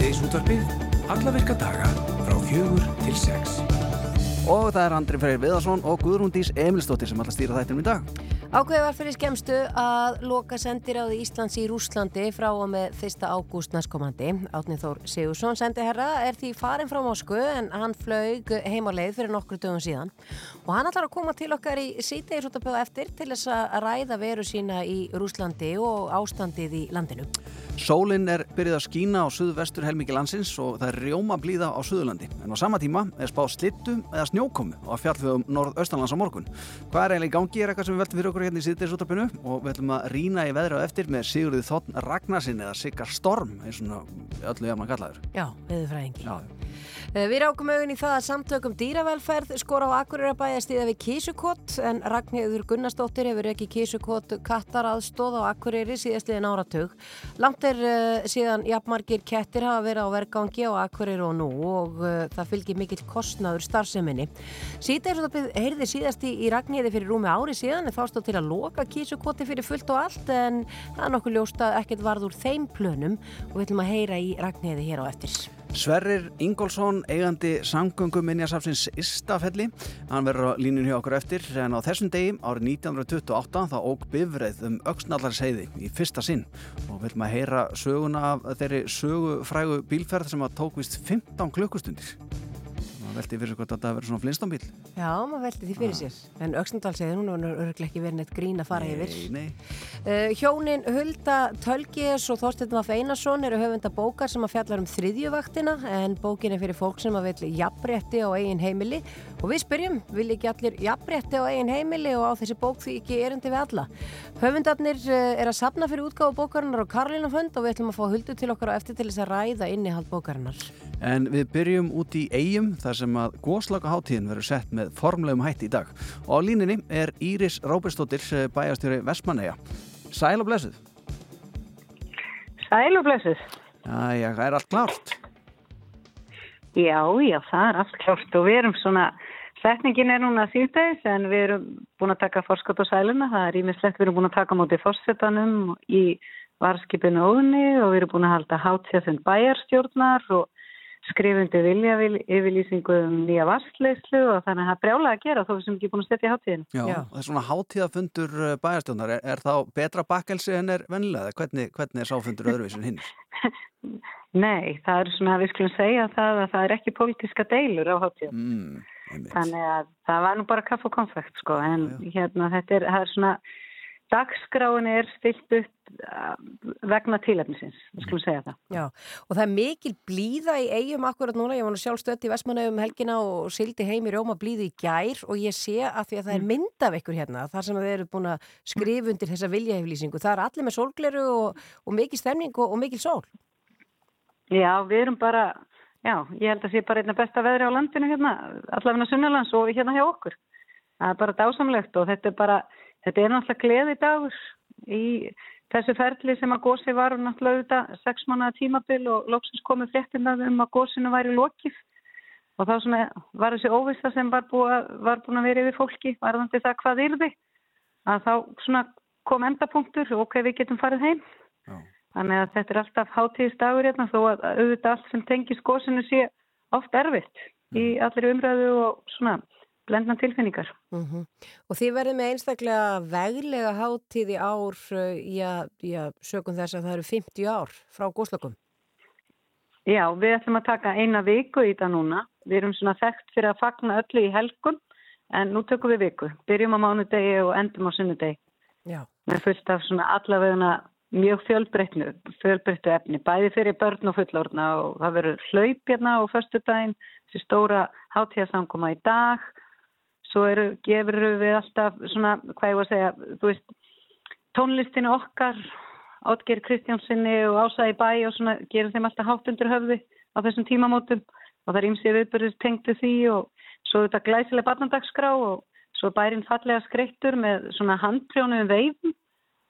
Síðdeis útvarpið, alla virka daga frá fjögur til sex. Og það er Andri Freyr Viðarsson og Guðrúndís Emilstóttir sem alltaf stýra þættinum í dag. Ákveði var fyrir skemstu að loka sendiráði Íslands í Rúslandi frá og með 1. ágúst næstkomandi. Átnið Þór Sigursson sendiherra er því farin frá Moskvu en hann flög heim á leið fyrir nokkru dögum síðan. Og hann ætlar að koma til okkar í sítegisútapöðu eftir til þess að ræða veru sína í Rúslandi og ástandið í landinu. Sólinn er byrjuð að skína á suðvestur helmiki landsins og það er rjóma blíða á suðurlandi. En á sama tíma er spáð slittu eða snjókomu á fjallfjöðum norð-austanlands á morgun. Hvað er eiginlega í gangi er eitthvað sem við veltum fyrir okkur hérna í síðdeisúttarpinu og við ætlum að rína í veðra á eftir með Sigurði Þotn Ragnarsin eða Sigar Storm eins og öllu jafn að kallaður. Já, veðurfræðingi. Við rákum auðin í það að samtökum dýravelferð skor á Akureyra stíða við Kísukott en Ragnhildur Gunnarsdóttir hefur ekki Kísukott kattar aðstóð á Akureyri síðastliðin áratug. Langt er uh, síðan jafnmargir kettir hafa verið á vergangi á Akureyri og nú og uh, það fylgir mikill kostnaður starfseminni. Sýtegisútapið heyrði síðast í, í Ragnhildi fyrir rúmi ári síðan en þá stóð til að loka Kísukotti fyrir fullt og allt en það er nokkuð ljóst að ekkert varður þeim plönum og við ætlum að heyra í Ragnhildi hér á eftir. Sverrir Ingólfsson, eigandi samgöngum minjasafsins Istafelli, hann verður á línun hjá okkur eftir. En á þessum degi árið 1928 þá óg bifreið um auksnallarseiði í fyrsta sinn. Og viljum að heyra söguna af þeirri sögufrægu bílferð sem að tók vist 15 klukkustundir maður veldi fyrir hvort þetta verður svona flinstambíl Já, maður veldi því fyrir sér. En Öksnandalsegði, hún er örglega ekki verið neitt grín að fara nei, yfir. nei. Uh, Hjónin Hulda Tölgis og Þorstein Vaff Einarsson eru höfunda bókar sem að fjallar um þriðjuvaktina en bókin er fyrir fólk sem að vilja jafnrétti á eigin heimili. Og við spyrjum, vil ekki allir jafnrétti á eigin heimili og á þessi bók því ekki erindi við alla? Höfundarnir uh, er að sapna fyrir útgáfu bókarinnar á Karlínafönd og við ætlum að fá Huldu til okkar á eftir til þess að ræða innihald bókarinnar En við byrjum út í eigum þar sem að góðslagaháttíðin verður sett með formlegum hætti í dag. Og á líninni er Íris Róberstóttir bæjastjóri Vestmanneia. Sæl og blessuð. Sæl og blessuð. Æja, það er allt klárt. Já, já, það er allt klárt og við erum svona, setningin er núna síðdegis en við erum búin að taka forskot á sæluna. Það er ímislegt, við erum búin að taka mótið fórsetanum í varskipinu óðunni og við erum búin að halda háttíðafund bæjarstjórnar og skrifundi vilja yfirlýsingu um nýja vassleyslu og þannig að það er brjálega að gera þó sem ekki búin að setja háttíðin. Já, Já. það er svona háttíðafundur bæjarstjónar. Er, er þá betra bakkelsi en er vennilega? Hvernig, hvernig er sáfundur öðruvísin hinn? Nei, það er svona að við skulum segja það að það er ekki pólitíska deilur á háttíðin. Mm, þannig að það var nú bara kaff og konfekt sko en Já. hérna þetta er, er svona Dagskráin er stilt upp uh, vegna tílefnisins, við skulum segja það. Já, og það er mikil blíða í eigum akkurat núna, ég var nú sjálf stött í Vestmannaugum helgina og sildi heim í Róma blíði í gær og ég sé að því að það er mm. mynd af ykkur hérna, þar sem við erum búin að skrifa undir þessa viljaheflýsingu, það er allir með sólgleru og, og mikil stemning og, og mikil sól. Já, við erum bara, já, ég held að það sé bara einna besta veðri á landinu hérna, allavegna sunnalands og hérna hjá okkur. Það er bara dásamlegt og þetta er bara Þetta er náttúrulega gleði dagur í þessu ferli sem að gósi var og náttúrulega auðvitað sex mannaða tímabil og lóksins komið fréttinað um að gósinu væri lokið og þá svona var þessi óvista sem var, búa, var búin að vera yfir fólki varðandi það hvað yrði að þá svona kom endapunktur og ok, við getum farið heim. Já. Þannig að þetta er alltaf hátíðisdagur hérna þó að auðvitað allt sem tengis gósinu sé oft erfitt í allir umræðu og svona blendna tilfinningar. Mm -hmm. Og þið verðum með einstaklega veglega hátíð í ár, já, já, sögum þess að það eru 50 ár frá góðslökum. Já, við ætlum að taka eina viku í það núna. Við erum svona þekkt fyrir að fagna öllu í helgun, en nú tökum við viku. Byrjum á mánudegi og endum á sunnudegi. Já. Með fullt af svona allaveguna mjög fjölbreyttu efni, bæði fyrir börn og fullorna og það verður hlaup hérna á förstu daginn, þessi stóra hátíðasanguma í dag svo eru, gefur við alltaf svona, hvað ég var að segja, þú veist, tónlistinu okkar, Átger Kristjánsinni og Ása í bæ og svona gerum þeim alltaf hátt undir höfði á þessum tímamótum. Og það er ímsið viðbörðis tengtu því og svo þetta glæsileg barnandagskrá og svo bærin fallega skreittur með svona handprjónu um veifum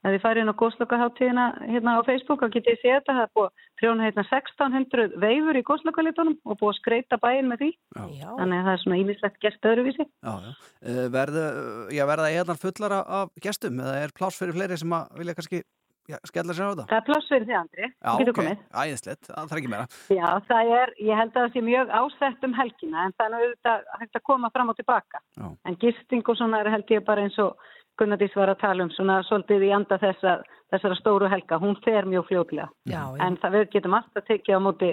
Ef þið farið inn á góðslokaháttíðina hérna á Facebook og getið séð þetta, það er búið prjóna hérna 1600 veifur í góðslokalitunum og búið að skreita bæinn með því. Já. Þannig að það er svona ímislegt gest öðruvísi. Já, já. Eh, verða, já, verða eðan fullara af gestum eða er pláss fyrir fleiri sem að vilja kannski skella sér á þetta? Það er pláss fyrir því, Andri. Já, ok, æðislegt, það þarf ekki meira. Já, það er, ég held að það sé mjög ásett um helgina, en það er auðvitað hægt að koma og og og Gunnardís var að tala um, svona svolítið í anda þessa, þessara stóru helga, hún fer mjög fljóðlega. En það við getum alltaf tekið á móti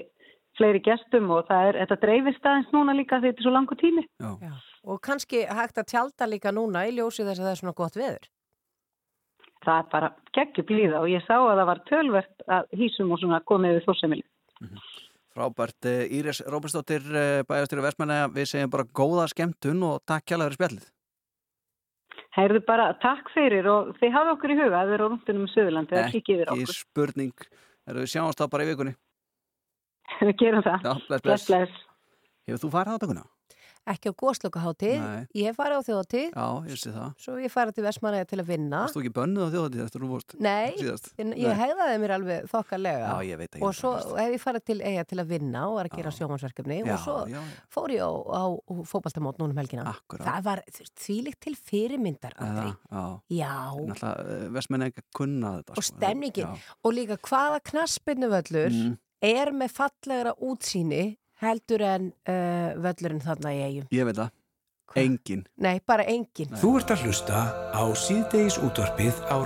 fleiri gestum og það er, þetta dreifist aðeins núna líka því þetta er svo langu tími. Já. Já. Og kannski hægt að tjálta líka núna í ljósi þess að það er svona gott veður. Það er bara geggjur blíða og ég sá að það var tölvert að hýsum og svona komið við þórsemili. Mm -hmm. Frábært. Eh, Íris Róbersdóttir, eh, bæjastýru Vestmanna, við segjum bara góða skemmtun og takk kjælega fyrir spjallið. Heyrðu bara, takk fyrir og þið hafa okkur í huga að á rúndunum í Suðurlandi að kikið yfir okkur. Ekki spurning. Erum við sjáumst þá bara í vikunni? Við gerum það. Já, bless, bless. bless, bless. Hefur þú farið á daguna? Ekki á góðslokkahátti. Ég farið á þjóðhátti. Já, ég sé það. Svo ég farið til Vestmanæði til að vinna. Þú ekki bönnuð á þjóðhátti eftir þú vorst? Nei, ég, ég hegðaði mér alveg þokkalega. Já, ég veit ekki. Og svo hef ég farið til eiga til að vinna og var að gera sjómansverkefni og svo já, já. fór ég á, á fókbaltamót núnum helgina. Akkurát. Það var þvílikt til fyrirmyndar, Andri. Já. Já. Vestmanæði kunna þetta. Heldur en uh, völlurinn þarna í eigum. Ég veit það. Engin. Nei, bara engin. Þú ert að hlusta á síðdeis útvarpið á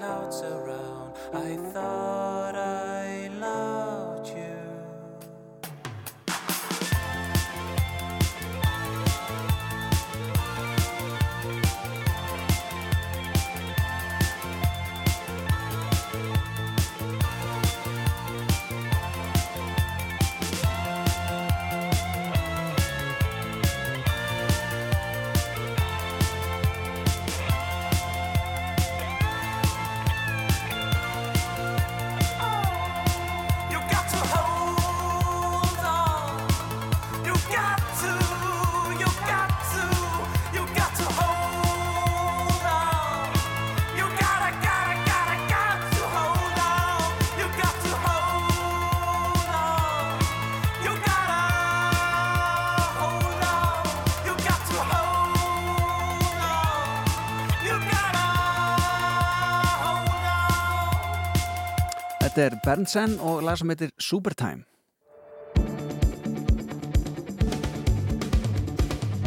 Rástvö. Þetta er Berntsen og lag sem heitir Supertime.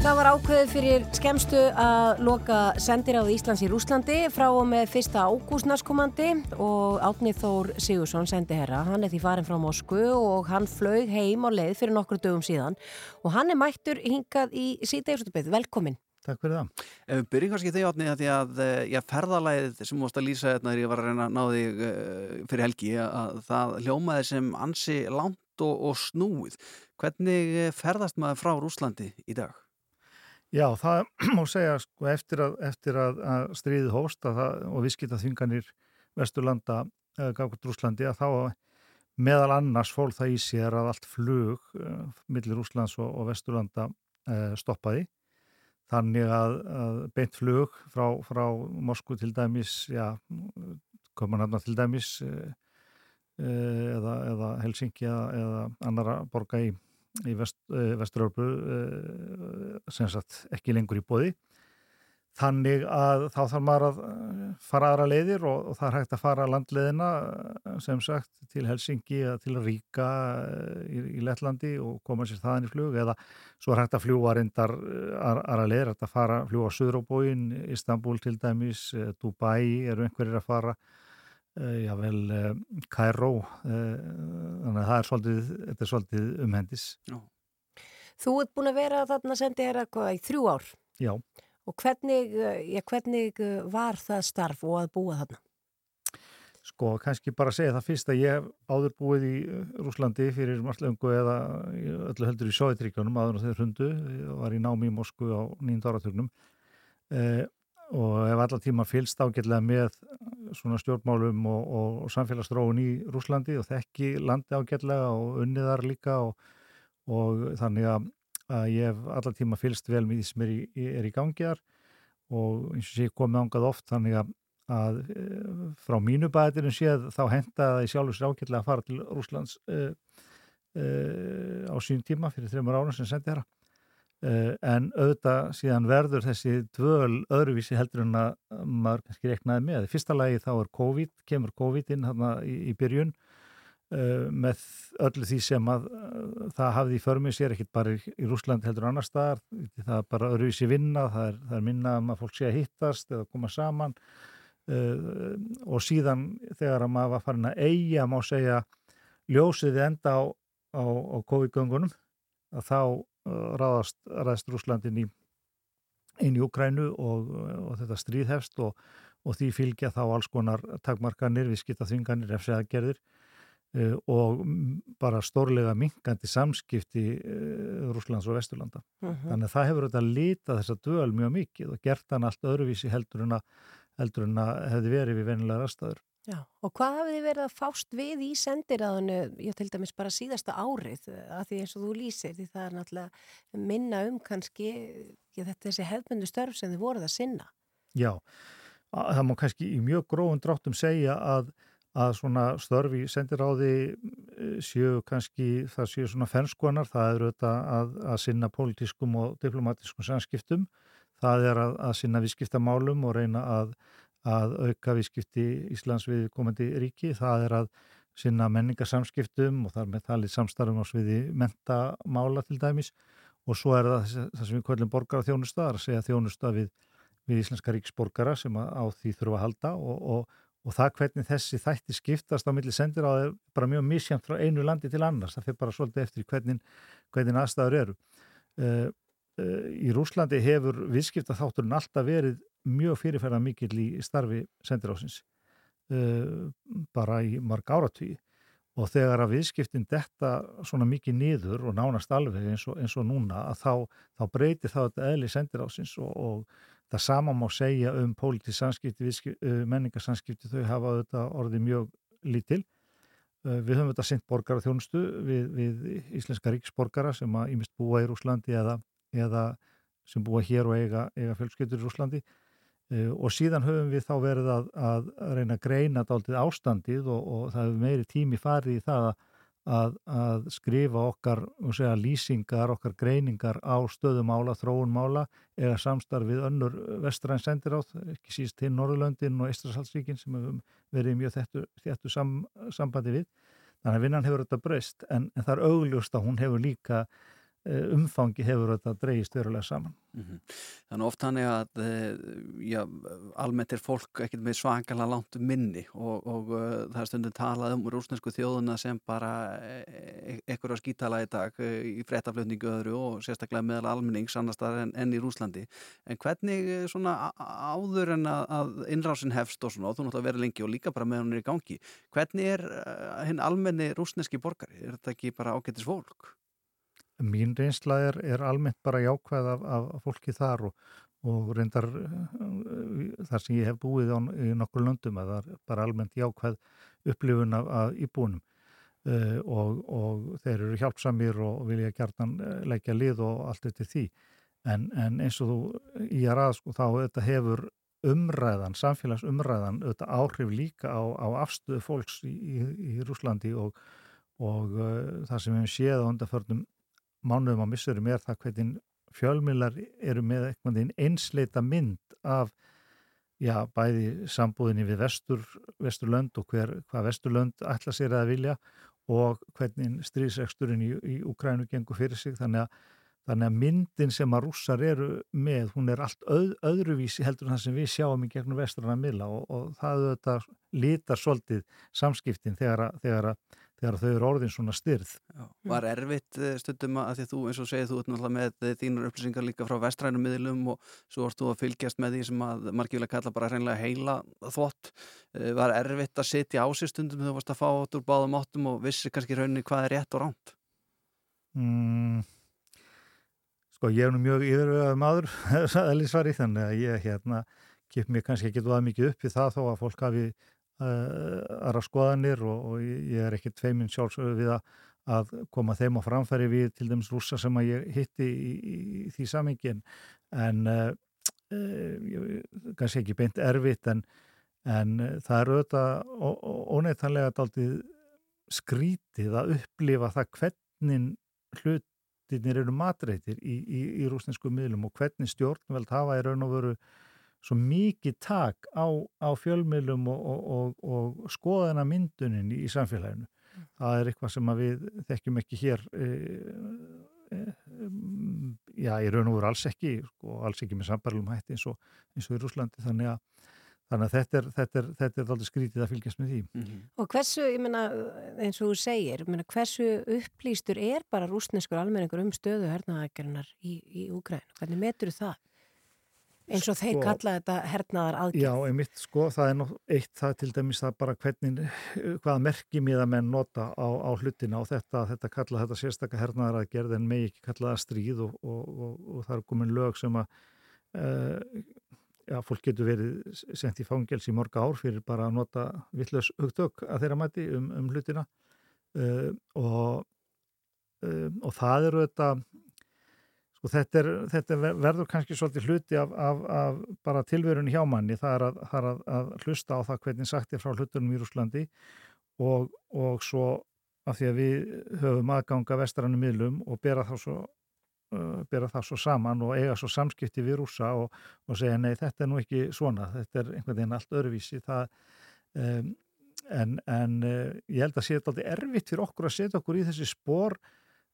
Það var ákveðið fyrir skemstu að loka sendiráð Íslands í Rúslandi frá og með 1. ágúst næstkomandi og Átni Þór Sigursson sendi herra. Hann er því farin frá Moskvu og hann flög heim á leið fyrir nokkru dögum síðan og hann er mættur hingað í síðdegisutubið. Velkomin. Takk fyrir það. Ef við byrjum kannski því átni að því að eh, já, ferðalæðið sem múst að lýsa þetta þegar ég var að reyna að ná því uh, fyrir helgi að það hljómaði sem ansi langt og, og snúið. Hvernig eh, ferðast maður frá Rúslandi í dag? Já, það má segja sko eftir að, eftir að, að stríði hóst að það, og viðskita þvinganir Vesturlanda, eða Gafkvært Rúslandi að þá meðal annars fól það í sér að allt flug uh, millir Rúslands og, og Vesturlanda uh, stoppaði þannig að, að beint flug frá, frá Moskú til dæmis já, komur hann til dæmis uh, eða, eða Helsinki eða, eða annara borga í í vest, uh, Vesturörpu sem sagt ekki lengur í bóði þannig að þá þarf maður að fara aðra leiðir og, og það er hægt að fara landleiðina sem sagt til Helsingi eða til Ríka í, í Lettlandi og koma sér þaðan í flug eða svo er hægt að fljúa reyndar aðra leiðir, hægt að fara að fljúa á Suðróbóin, Istanbul til dæmis Dubai eru einhverjir að fara já vel uh, Cairo þannig að það er svolítið, er svolítið umhendis. Já. Þú ert búin að vera þarna sendið hér eitthvað í þrjú ár? Já og hvernig, já, hvernig var það starf og að búa þarna? Sko kannski bara segja það fyrst að ég hef áður búið í Rúslandi fyrir marglöngu eða öllu heldur í Sovjetríkjónum áður og þeir hundu, ég var í námi í Moskvu á nýjunda áratögnum og og hef allar tíma fylst ágætlega með svona stjórnmálum og, og, og samfélagsdróun í Rúslandi og þekki landi ágætlega og unniðar líka og, og þannig að, að ég hef allar tíma fylst vel með því sem er í, er í gangiðar og eins og sé komið ángað oft þannig að, að eh, frá mínu bæðirinn séð þá henda það í sjálfur sér ágætlega að fara til Rúslands uh, uh, á sín tíma fyrir þreymur ánum sem sendi hér Uh, en auðvitað síðan verður þessi dvöl öðruvísi heldur en að maður kannski reknaði með. Fyrsta lagi þá er COVID, kemur COVID inn í, í byrjun með öllu því sem að uh, það hafði í förmið sér, ekkit bara í, í Rúsland heldur annar staðar, það er bara öðruvísi vinna, það er, það er minna um að fólk sé að hittast eða koma saman. Og síðan þegar að maður var farin að eiga, má segja, ljósiði enda á, á, á COVID-göngunum að þá ráðast, ræðst Rúslandin í inn í Ukrænu og, og þetta stríð hefst og, og því fylgja þá alls konar takmarkanir, viðskiptaþvinganir, efsæðagerðir uh, og bara stórlega minkandi samskipti uh, Rúslands og Vesturlanda. Uh mhm. -huh. Þannig að það hefur þetta litað þessa döl mjög mikið og gert hann allt öðruvísi heldur en að, heldur en að hefði verið við venilega rastaður. Já, og hvað hafið þið verið að fást við í sendiráðinu, ég til dæmis bara síðasta árið, að því eins og þú lýsir því það er náttúrulega minna um kannski, ég, þetta þessi hefðbundu störf sem þið voruð að sinna. Já, það má kannski í mjög gróðun dráttum segja að, að svona störfi sendiráði eh, séu kannski, það séu svona fennskonar, það eru þetta að, að sinna pólitískum og diplomatískum samskiptum, það er að, að sinna viðskiptamálum og reyna að að auka viðskipti Íslands við komandi ríki. Það er að sinna menningarsamskiptum og þar með talið samstarfum á sviði mentamála til dæmis og svo er það það sem við kvöldum borgar á þjónusta, það er að segja þjónusta við, við íslenska ríksborgara sem á því þurfa að halda og, og, og það hvernig þessi þætti skiptast á milli sendir á er bara mjög misjæmt frá einu landi til annars, það fyrir bara svolítið eftir hvernig, hvernig aðstæður eru. Uh, uh, í Rúslandi hefur viðskipta þátturinn alltaf verið mjög fyrirferða mikill í starfi sendirásins uh, bara í marg áratví og þegar að viðskiptin detta svona mikið niður og nánast alveg eins og, eins og núna að þá, þá breytir það eðli sendirásins og, og það sama má segja um pólitísk samskipti, uh, menningarsamskipti þau hafa þetta orðið mjög lítil. Uh, við höfum þetta sendt borgara þjónustu við, við íslenska ríksborgara sem að ímest búa í Rúslandi eða, eða sem búa hér og eiga, eiga fjölskyldur í Rúslandi Eh, og síðan höfum við þá verið að, að reyna að greina dáltið ástandið og, og það hefur meiri tími farið í það að, að skrifa okkar segja, lýsingar, okkar greiningar á stöðumála, þróunmála eða samstarfið önnur vestræn sendiráð, ekki síst til Norðurlöndin og Ístrasalsvíkin sem hefur verið mjög þettu, þettu sam, sambandi við. Þannig að vinnan hefur þetta breyst en, en það er augljóst að hún hefur líka Eh, umfangi hefur þetta dreyist verulega saman. Mm -hmm. Þannig oft hann er að eh, já, almennt er fólk ekkert með svakalega langt minni og, og uh, það er stundin talað um rúsnesku þjóðuna sem bara ekkur á skítala í dag í frettaflutningu öðru og sérstaklega meðal almennings annars þar en, enn í Rúslandi. En hvernig svona áður en að, að innrásin hefst og svona og þú náttúrulega verið lengi og líka bara með hann er í gangi. Hvernig er hinn almenni rúsneski borgari? Er þetta ekki bara ágættis fólk? Mín reynsla er, er almennt bara jákvæð af, af fólki þar og, og reyndar þar sem ég hef búið á, í nokkur löndum að það er bara almennt jákvæð upplifun af, af íbúinum uh, og, og þeir eru hjálpsamir og vilja gertan leggja lið og allt þetta því. En, en eins og þú í að ræða sko þá þetta hefur umræðan, samfélagsumræðan auðvitað áhrif líka á, á afstöðu fólks í, í, í Rúslandi og, og uh, það sem við hefum séð á undarförnum mánuðum á missurum er það hvernig fjölmilar eru með eitthvað einsleita mynd af já, bæði sambúðinni við vestur, vesturlönd og hver, hvað vesturlönd ætla sér að vilja og hvernig stríðseksturinn í, í Ukrænu gengur fyrir sig. Þannig að Þannig að myndin sem að rússar eru með, hún er allt öð, öðruvísi heldur en það sem við sjáum í gegnum vestrana milla og, og það auðvitað lítar svolítið samskiptin þegar, að, þegar, að, þegar að þau eru orðin svona styrð. Já, var erfitt eh, stundum að því að þú eins og segið þú ert náttúrulega með eh, þínur upplýsingar líka frá vestrænum miðlum og svo varst þú að fylgjast með því sem að margir vilja kalla bara hreinlega heila þvott. Eh, var erfitt að setja á sig stundum þegar þú varst að fá út úr báðum áttum og vissi kannski rauninni hvað er rétt og ránt? Mm. Sko ég er nú mjög yfirvegaður maður, eðlisvari, þannig að ég hérna kip mér kannski ekki dvað mikið upp í það þó að fólk hafi aðra skoðanir og, og ég er ekkert feiminn sjálfsögðu við að, að koma þeim á framfæri við til dæmis rúsa sem að ég hitti í, í, í því samingin en uh, uh, kannski ekki beint erfitt en, en það er auðvitað óneitanlega daldið skrítið að upplifa það hvernig hlut hlutinir eru matreitir í, í rúsnesku miðlum og hvernig stjórnveld hafa í raun og veru svo mikið tak á, á fjölmiðlum og, og, og, og skoðana myndunin í, í samfélaginu. Mm. Það er eitthvað sem við þekkjum ekki hér, e, e, já, í raun og veru alls ekki, sko, alls ekki með sambarlum hætti eins og í Rúslandi, þannig að Þannig að þetta er, þetta er, þetta er alltaf skrítið að fylgjast með því. Mm -hmm. Og hversu, ég menna, eins og þú segir, menna, hversu upplýstur er bara rúsneskur almenningur um stöðu hernaðaðgerðunar í, í Úgræn? Hvernig metur það? Eins og sko, þeir kalla þetta hernaðar aðgerð. Já, einmitt, sko, það er nótt eitt það til dæmis það bara hvernig, hvaða merkimiða menn nota á, á hlutina og þetta, þetta kalla þetta sérstakka hernaðar aðgerð en megi ekki kalla það stríð og, og, og, og það er komin lög sem að uh, já, fólk getur verið sendt í fangels í morga ár fyrir bara að nota vittlaus hugtök að þeirra mæti um, um hlutina uh, og, uh, og það eru þetta sko þetta, er, þetta verður kannski svolítið hluti af, af, af bara tilverunni hjá manni. Það er, að, það er að, hlusta á það hvernig sagt er frá hlutunum í Rúslandi og, og svo af því að við höfum aðganga vestrannum miðlum og bera þá svo uh, það svo saman og eiga svo samskipti við rúsa og, og segja nei þetta er nú ekki svona, þetta er einhvern veginn allt öðruvísi. Það um, en, en uh, ég held að sé þetta alveg erfitt fyrir okkur að setja okkur í þessi spór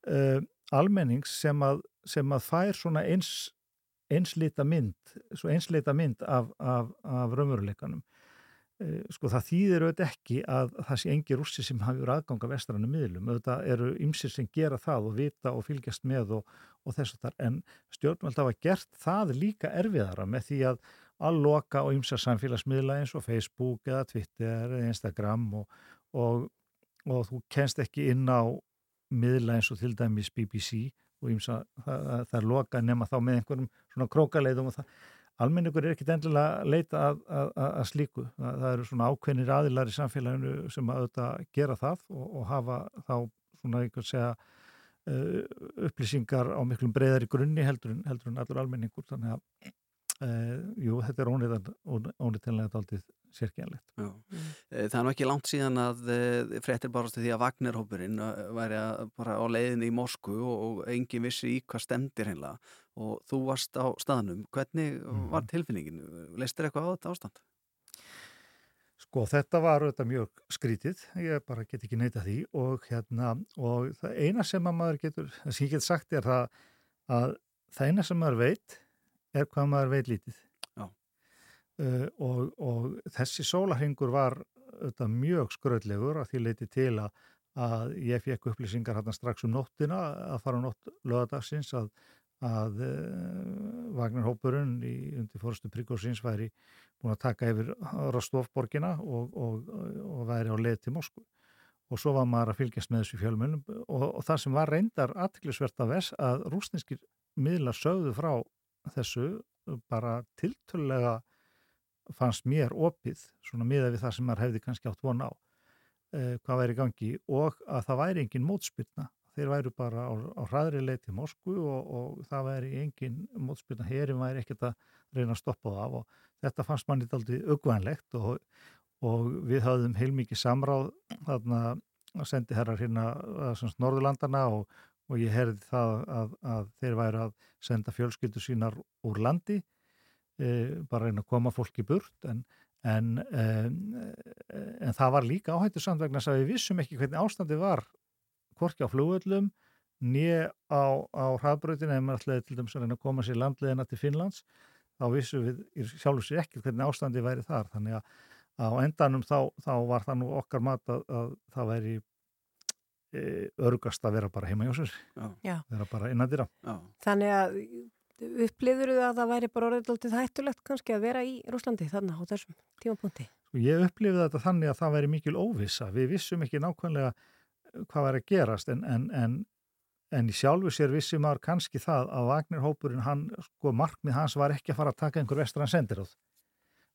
uh, almennings sem að, sem að fær svona eins einslita mynd, svo einslita mynd af, af, af raunveruleikanum. Eh, sko það þýðir auðvitað ekki að það sé engi rússi sem hafi verið aðganga vestrannu miðlum, auðvitað eru ymsir sem gera það og vita og fylgjast með og, og þess að það, en stjórnvöld hafa gert það líka erfiðara með því að alloka á ymsar samfélagsmiðla eins og Facebook eða Twitter eða Instagram og, og, og þú kenst ekki inn á miðla eins og til dæmis BBC og ymsa, það, það er loka nema þá með einhverjum svona krókaleiðum og það almenningur er ekkit endilega leita að, að, að slíku. Það, það eru svona ákveðnir aðilar í samfélaginu sem að auðvitað gera það og, og hafa þá svona einhvern segja uh, upplýsingar á miklum breyðari grunni heldur en, heldur en allur almenningur. Þannig að uh, jú, þetta er ónýttilega aldrei sérkjænlegt. Mm. Það er nú ekki langt síðan að frettir barastu því að Vagnarhópurinn væri bara á leiðinni í Moskvu og, engin vissi í hvað stemdir heimlega og þú varst á staðnum. Hvernig mm. var tilfinningin? Leistir eitthvað á þetta ástand? Sko þetta var auðvitað mjög skrítið, ég bara get ekki neyta því og hérna og það eina sem að maður getur, það sem ég get sagt er það að það eina sem maður veit er hvað maður veit lítið uh, og, og þessi sólahengur var auðvitað mjög skröðlegur að því leiti til að, að ég fekk upplýsingar hérna strax um nóttina að fara á nótt lögadagsins að að uh, eh, Vagnarhópurinn í undir fórstu Príkósins væri búin að taka yfir Rostovborgina og, og, og væri á leið til Moskvu. Og svo var maður að fylgjast með þessu fjölmjölum og, það sem var reyndar aðtiklisvert af þess að rústinskir miðla sögðu frá þessu bara tiltölulega fannst mér opið svona miða við það sem maður hefði kannski átt von á eh, hvað væri gangi og að það væri engin mótspilna þeir væru bara á, á hraðri leið til Moskvu og, og það væri engin mótspilna, herin væri ekkert að reyna að stoppa það af og þetta fannst manni aldrei augvænlegt og, og við hafðum heilmikið samráð þarna að sendi herrar hérna Norðurlandana og, og ég herði það að, að þeir væri að senda fjölskyldu sínar úr landi bara reyna að koma fólki burt en, en, en, en það var líka áhættu samt vegna að við vissum ekki hvernig ástandi var hvorki á flugöllum nýja á, á hraðbröðinu eða maður ætlaði til dæmis að reyna að koma sér landleðina til Finnlands þá vissum við sjálfur sér ekki hvernig ástandi væri þar. Þannig að á endanum þá, þá var það nú okkar mat að, að það væri e, örgast að vera bara heima hjá sér. Já. vera bara innandira Þannig að upplifur þú að það væri bara orðið hættulegt kannski að vera í Rúslandi þannig á þessum tímapunkti sko, Ég upplifði þetta þannig að það væri mikil óvisa við vissum ekki nákvæmlega hvað væri að gerast en, en, en En í sjálfu sér vissi maður kannski það að Vagnirhópurinn, hann, sko, markmið hans var ekki að fara að taka einhver vestran sendiráð.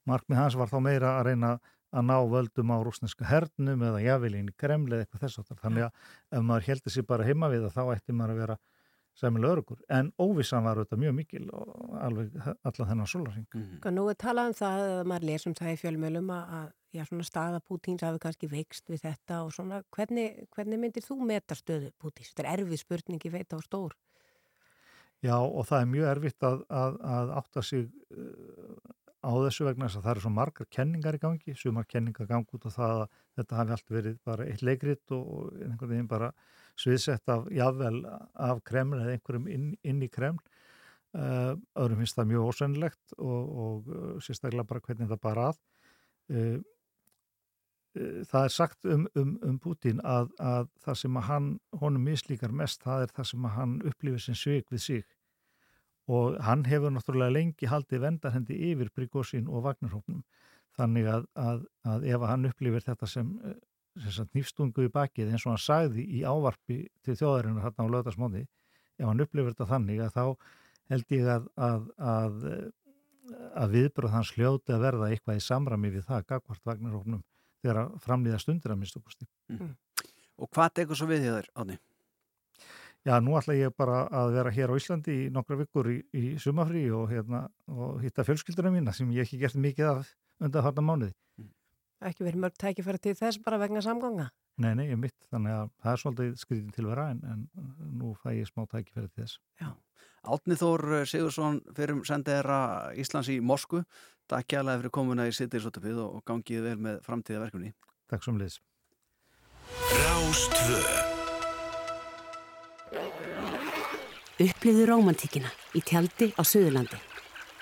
Markmið hans var þá meira að reyna að ná völdum á rúsneska hernum eða jáfélín í Kremli eða eitthvað þess aftar. Þannig að ef maður heldur sér bara heima við það, þá ætti maður að vera sæmilega örugur. En óvissan var auðvitað mjög mikil og alveg allar þennan solaring. Mm -hmm. Nú er talað um það að maður lesum það í fjölmjölum að já, svona staða Pútins hafi kannski veikst við þetta og svona, hvernig, hvernig myndir þú meta stöðu Pútins? Þetta er erfið spurningi veit á stór. Já og það er mjög erfitt að, að, að átta sig uh, á þessu vegna þess að það eru svo margar kenningar í gangi, sumar kenningar gangi út og það að þetta hafi allt verið bara eitt leikrit og einhvern veginn bara sviðsett af jável af Kreml eða einhverjum inn, inn í Kreml. Uh, öðrum finnst það mjög ósennilegt og, og uh, sérstaklega bara hvernig það bara að. Uh, það er sagt um, um, um Putin að, að það sem að hann, honum mislíkar mest, það er það sem að hann upplifir sem sveik við sig og hann hefur náttúrulega lengi haldið vendarhendi yfir Prigozhin og Vagnarhóknum þannig að, að, að ef hann upplifir þetta sem nýfstungu í bakið eins og hann sagði í ávarpi til þjóðarinnar hérna á löðasmóði ef hann upplifir þetta þannig að þá held ég að að viðbröð hans hljóti að verða eitthvað í samrami við það gagvart Vagnarhóknum þegar að framlýða stundir að minnst okkusti. Mm. mm. Og hvað tekur svo við þér, Átni? Já, nú ætla ég bara að vera hér á Íslandi í nokkra vikur í, í sumafrí og, hérna, og hitta fjölskyldurinn mína sem ég ekki gert mikið af undan harta mánuði. Ekki verið mörg tækifæri til þess bara vegna samganga? Nei, nei, ég mitt, þannig að það er svolítið skriðin til vera en, en nú fæ ég smá tækifæri til þess. Já. Átni Þór Sigursson fyrir um sendeðra Íslands í Mosku Takk kjærlega fyrir komuna í Sittirsótafið og gangið vel með framtíða verkefni. Takk svo um liðs. Rástvö Upplifðu romantíkina í tjaldi á Suðurlandi.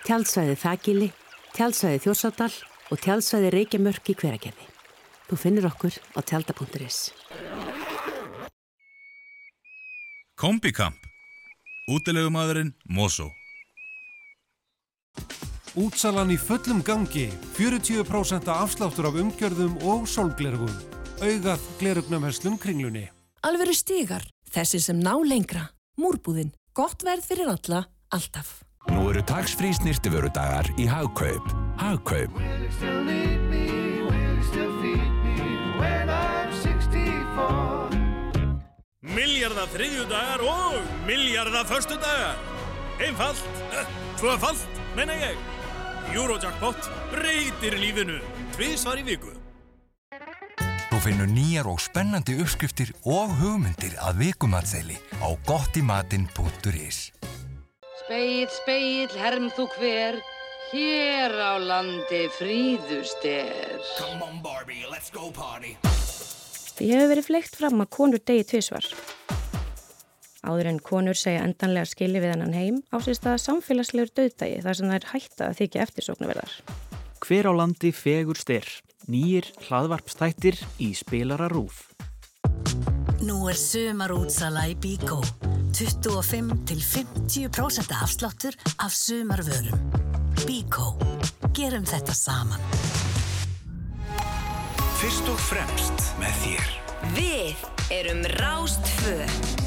Tjaldsvæði Þagili, tjaldsvæði Þjórsadal og tjaldsvæði Reykjamörk í hveragerði. Þú finnir okkur á tjalda.is. Kombikamp. Útilegumadurinn Mosó. Útsalan í fullum gangi, 40% afsláttur af umgjörðum og sólglerugum. Augað glerugnamherslum kringlunni. Alveru stígar, þessi sem ná lengra. Múrbúðinn, gott verð fyrir alla, alltaf. Nú eru tax-free snirtiföru dagar í Hagkaup. Hagkaup. Miljarda þriðju dagar og miljarda förstu dagar. Einfalt, tvöfalt, menna ég. Eurojackpot breytir lífinu tviðsvar í viku. Þú finnur nýjar og spennandi uppskriftir og hugmyndir að vikumatseli á gottimatin.is Speil, speil, herm þú hver, hér á landi fríðust er. Come on Barbie, let's go party. Því hefur verið fleikt fram að konur degi tviðsvar. Áður en konur segja endanlega skili við hennan heim ásist að samfélagslegur döðdægi þar sem það er hætta að þykja eftirsóknarverðar. Hver á landi fegur styr, nýjir hlaðvarpstættir í spilara rúf. Nú er sömar útsala í Bíkó. 25 til 50% afsláttur af sumarvörum. Bíkó. Gerum þetta saman. Fyrst og fremst með þér. Við erum Rástföð.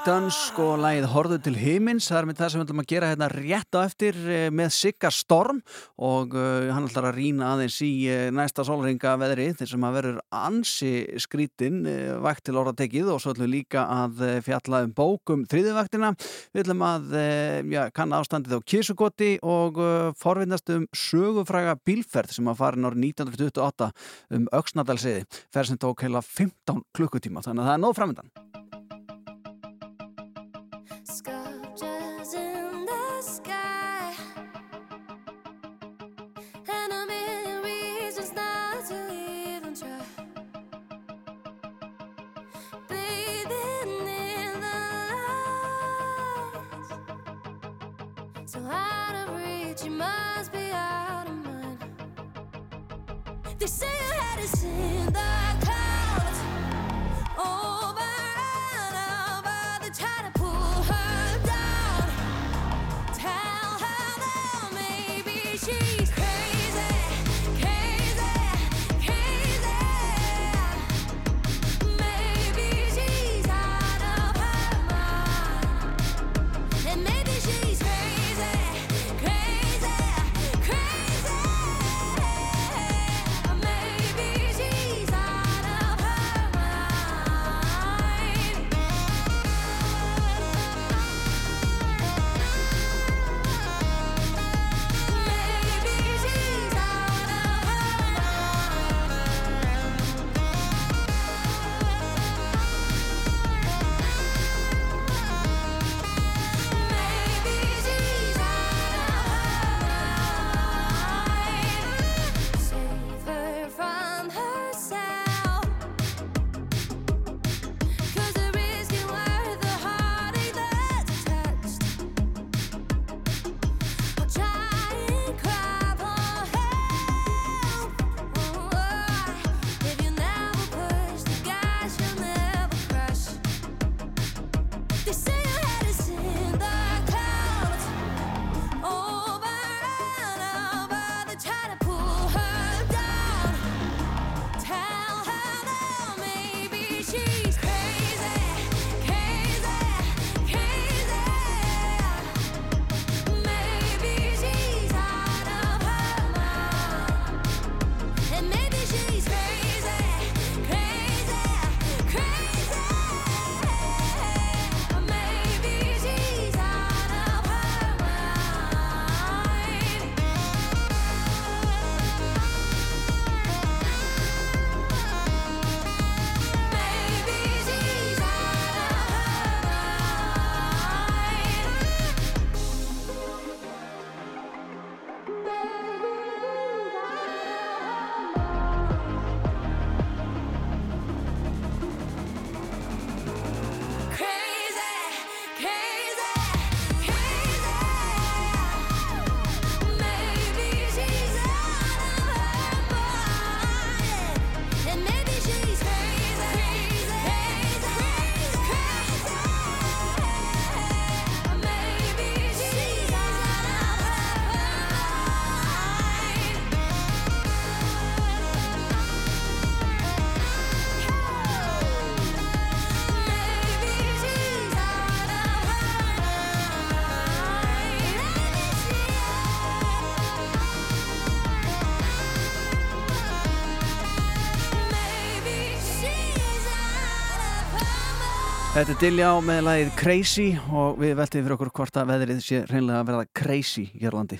Dönsk og lægið Horðu til himins það er með það sem við ætlum að gera hérna rétt á eftir eh, með Sigga Storm og uh, hann ætlar að rína aðeins í uh, næsta solringa veðri þeir sem að verður ansi skrítin uh, vægt til orða tekið og svo ætlum við líka að fjalla um bókum þriðivægtina við ætlum að ja, kann ástandið á Kísugoti og forvinnast um sögufræga bílferð sem að farin árið 1928 um Öksnadalsiði ferð sem tók heila 15 klukkutíma þannig að það er nóð framöndan Þetta er Dilljá með lagið Crazy og við veltum fyrir okkur hvort að veðrið sé reynlega að verða crazy hér á landi.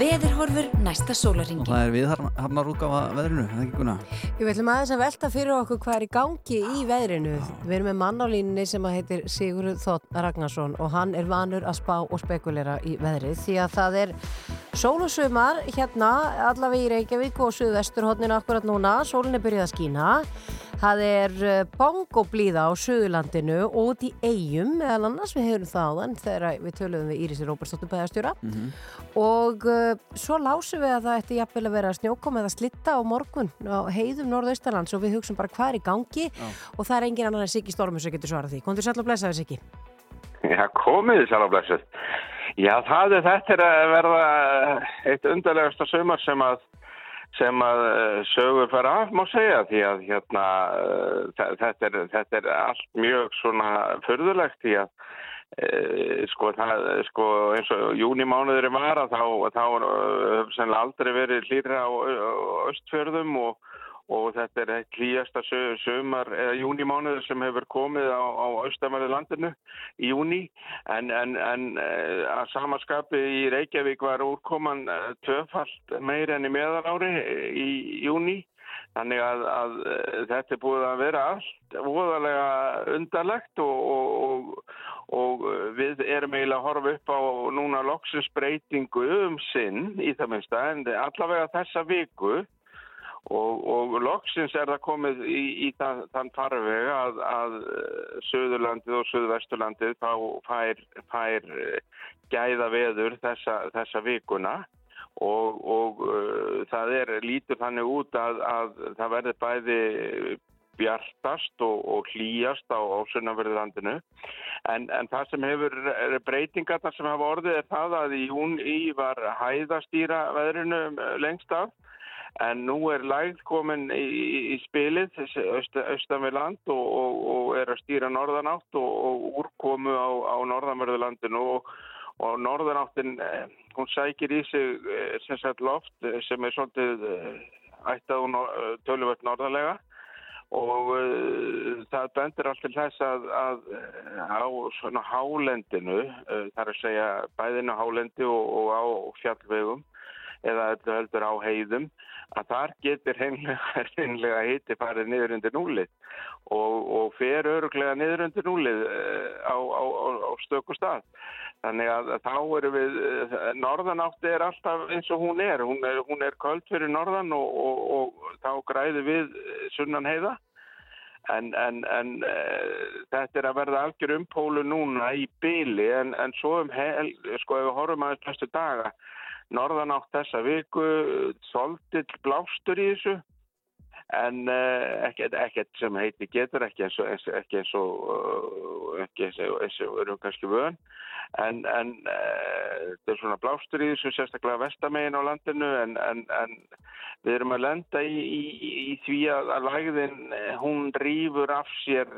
Veðurhorfur næsta Og sólaringin. það er við hafnar útgáfa veðrinu, það ekki kuna? Við ætlum aðeins að velta fyrir okkur hvað er í gangi í veðrinu. Við erum með mann á línni sem að heitir Sigurður Þótt Ragnarsson og hann er vanur að spá og spekulera í veðrið því að það er sól og sumar hérna allavega í Reykjavík og suðvesturhóttnin akkurat núna. Sólinn er byrjuð að skína. Það er eh, bongoblíða á Suðurlandinu og út í eigum meðal annars við hefum það áðan þegar við töluðum við Írisi Róbersdóttur bæðastjóra og uh, svo lásum við að það ætti jafnvel að vera snjókom eða slitta á morgun á heiðum norðaustalands og við hugsaum bara hvað er í gangi og það er engin annan en Siggi Stormus sem getur svarað því. Kondur sætla að blessa við Siggi. Já, komið þið sælablæsið. Já, það er þetta er að verða eitt undarlegasta sömur sem að sem að eh, sögur fara af, má segja, því að hérna, eh, þe- þetta er, þetta er allt mjög svona förðulegt því að e, sko, það, sko eins og júnimánuðurinn var að þá, þá hefur sennilega aldrei verið hlýra á östfjörðum og, og þetta er eitt hlýjasta sö- sumar eða júnimánuður sem hefur komið á, austamæli landinu í júni en, en, en eh, að samaskapi í Reykjavík var úrkoman eh, tvöfalt meir enn í meðalári í júni þannig að, að eh, þetta er búið að vera allt voðalega undarlegt og, og, og, og eh, við erum eiginlega að horfa upp á núna loksins breytingu um sinn í það minnsta. En allavega þessa viku Og, og loksins er það komið í, í þann, þann farveg að, að eh, Suðurlandið og Suðvesturlandið þá fær, fær eh, gæða veður þessa, þessa vikuna. Og, og uh, það er lítur þannig út að, að það verður bæði bjartast og, og hlýjast á, á sunnanverðurlandinu. En, en það sem hefur breytingarna sem hafa orðið er það að í hún í var hæðastýra veðrinu lengst af en nú er lægð komin í, í spilið austan, við land og, og, og er að stýra norðanátt og, og úrkomu á, á norðanverðurlandinu og norðanáttin eh, hún sækir í sig eh, sem sagt loft eh, sem er svolítið ættað og töluvert norðalega og það bendur allt til þess að, að á svona hálendinu þar að segja bæðinu hálendi og á fjallvegum eða heldur á heiðum að þar getur hreinlega hitti farið niður undir núlið og, og fer öruglega niður undir núlið á, á, á, á stöku stað. Þannig að þá eru við, norðanátti er alltaf eins og hún er, hún er, hún er köld fyrir norðan og, og, og þá græði við sunnan heiða. En, en, en e, þetta er að verða algjör umpólu núna í byli en, en svo um hel, sko ef við horfum aðeins bestu daga, norðanátt þessa viku, svolítill blástur í þessu. En uh, ekkert, ekkert sem heiti getur ekki eins og ekki eins og uh, og erum kannski vön. En, en uh, þetta er svona blástur í þessu sérstaklega vestamegin á landinu. En, en, en við erum að lenda í, í, í því að, að lægðin hún rýfur af sér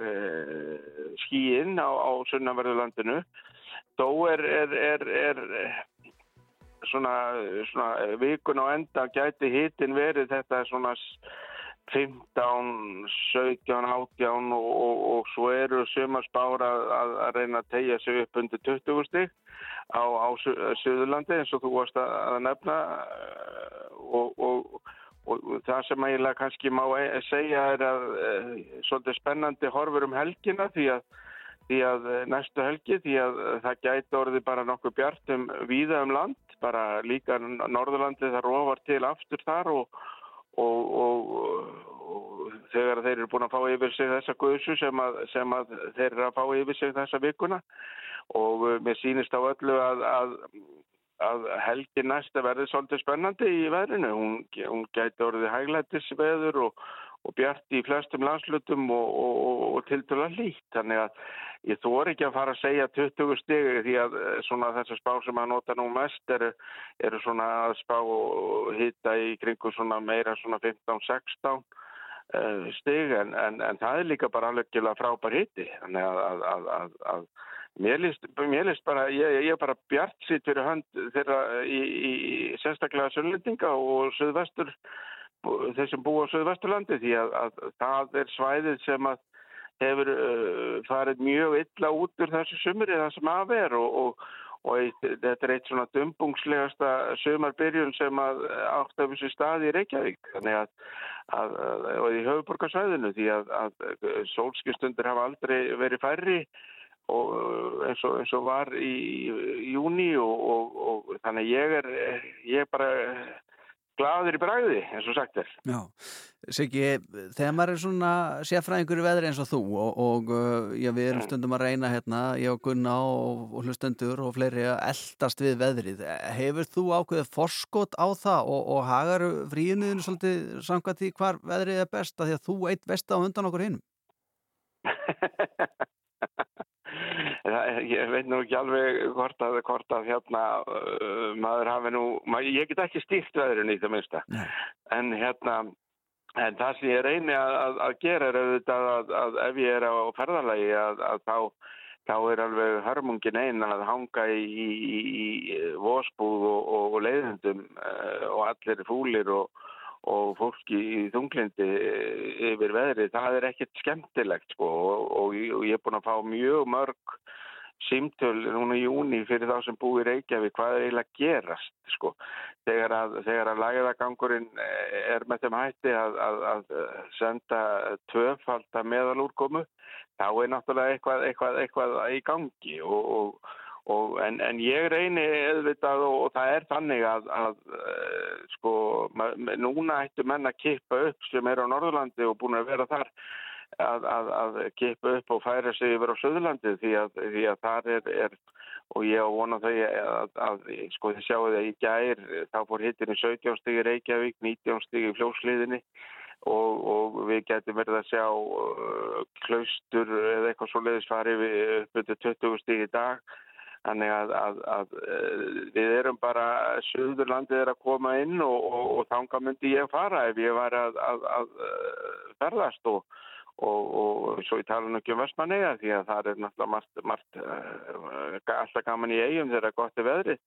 skíinn á, á sunnanverðu þó er, er, er, er svona, svona vikun á enda gæti hitin verið þetta svona 15, 17, 18 og, og, og svo eru sömarspára að, að reyna að tegja sig upp undir 20 stík á, á Suðurlandi eins og þú varst að, að nefna og, og það sem eiginlega kannski má e segja er að e, svolítið spennandi horfur um helgina því að, því að næstu helgi því að það gæti orði bara nokkuð bjartum víða um land, bara líka Norðurlandi það rofar til aftur þar og Og, og, og þegar þeir eru búin að fá yfir sig þessa guðsu sem, sem að þeir eru að fá yfir sig þessa vikuna og uh, mér sýnist á öllu að, að, að helgi næsta verði svolítið spennandi í verðinu. Hún, hún gæti orðið hæglættisveður og, og bjart í flestum landslutum og til dala lít. Þannig að ég þór ekki að fara að segja 20 stigi því að eh, þessar spá sem að nota nú mest eru, eru svona að spá og hitta í kringu svona meira svona 15-16 uh, stig en, en, en það er líka bara alveg frábær hitti þannig að, að, að, að mér líst, mér líst bara, ég, er bara bjart sitt fyrir hönd þeirra í, í sérstaklega söllendinga og söðvestur þeir sem búa á söðvesturlandi því að það er svæðið sem að hefur uh, farið mjög illa út úr þessu sumri það sem að vera og, og, og þetta er eitt svona dumbungslegasta sumarbyrjun sem að átt af þessu staði í Reykjavík. Að, að, að og í höfuborgarsvæðinu því að, að sólskjustundir hafa aldrei verið færri og eins og, eins og var í, í júni og, þannig ég er ég er bara gladur í bræði, eins og sagt er. Já, Siggi, þegar maður er svona sérfræðingur í veðri eins og þú og, og já, við erum stundum að reyna hérna, ég og Gunna og, og hlustendur og fleiri að eldast við veðrið. Hefur þú ákveðið forskot á það og, og hagar fríinuðinu svolítið samkvæmt því hvar veðrið er best að því að þú eitt vest á undan okkur hinnum? ég veit nú ekki alveg hvort að, hvort að hérna uh, maður hafi nú, maður, ég get ekki stýrt veðurinn í það minnsta. En hérna en það sem ég reyni að, að, að gera er auðvitað að ef ég er á ferðarlagi að þá þá er alveg hörmungin einn að hanga í, í, í vósbúð og, og, og leiðendum uh, og allir fúlir og og fólki í þunglindi yfir veðri, það er ekkert skemmtilegt sko. Og, og, og ég er búin að fá mjög mörg símtöl núna í júni fyrir þá sem búið Reykjavík hvað er eiginlega gerast sko. Þegar að, að læðagangurinn er með þeim hætti að, að, að senda tvöfald meðalúrkomu þá er náttúrulega eitthvað, eitthvað, eitthvað í gangi. Og, og Og, en, en ég reyni eðvitað og, og það er þannig að, að uh, sko, núna ættu menn að kippa upp sem er á Norðurlandi og búin að vera þar að, að, að kippa upp og færa sig yfir á Söðurlandi því að, því þar er, er og ég á vona þau að, sko þið sjáu það í gær þá fór hittin í 17 stigi Reykjavík 19 stigi í fljósliðinni og, og við getum verið að sjá uh, klaustur eða eitthvað svo leiðis farið við upp undir 20 stigi í dag Þannig að, að, að við erum bara, Suðurlandið er að koma inn og, og, og þanga myndi ég fara ef ég var að, að ferðast og, og svo ég tala ekki um Vestmanneia því að það er náttúrulega margt, margt uh, alltaf gaman í eigum þegar það er gott í veðri.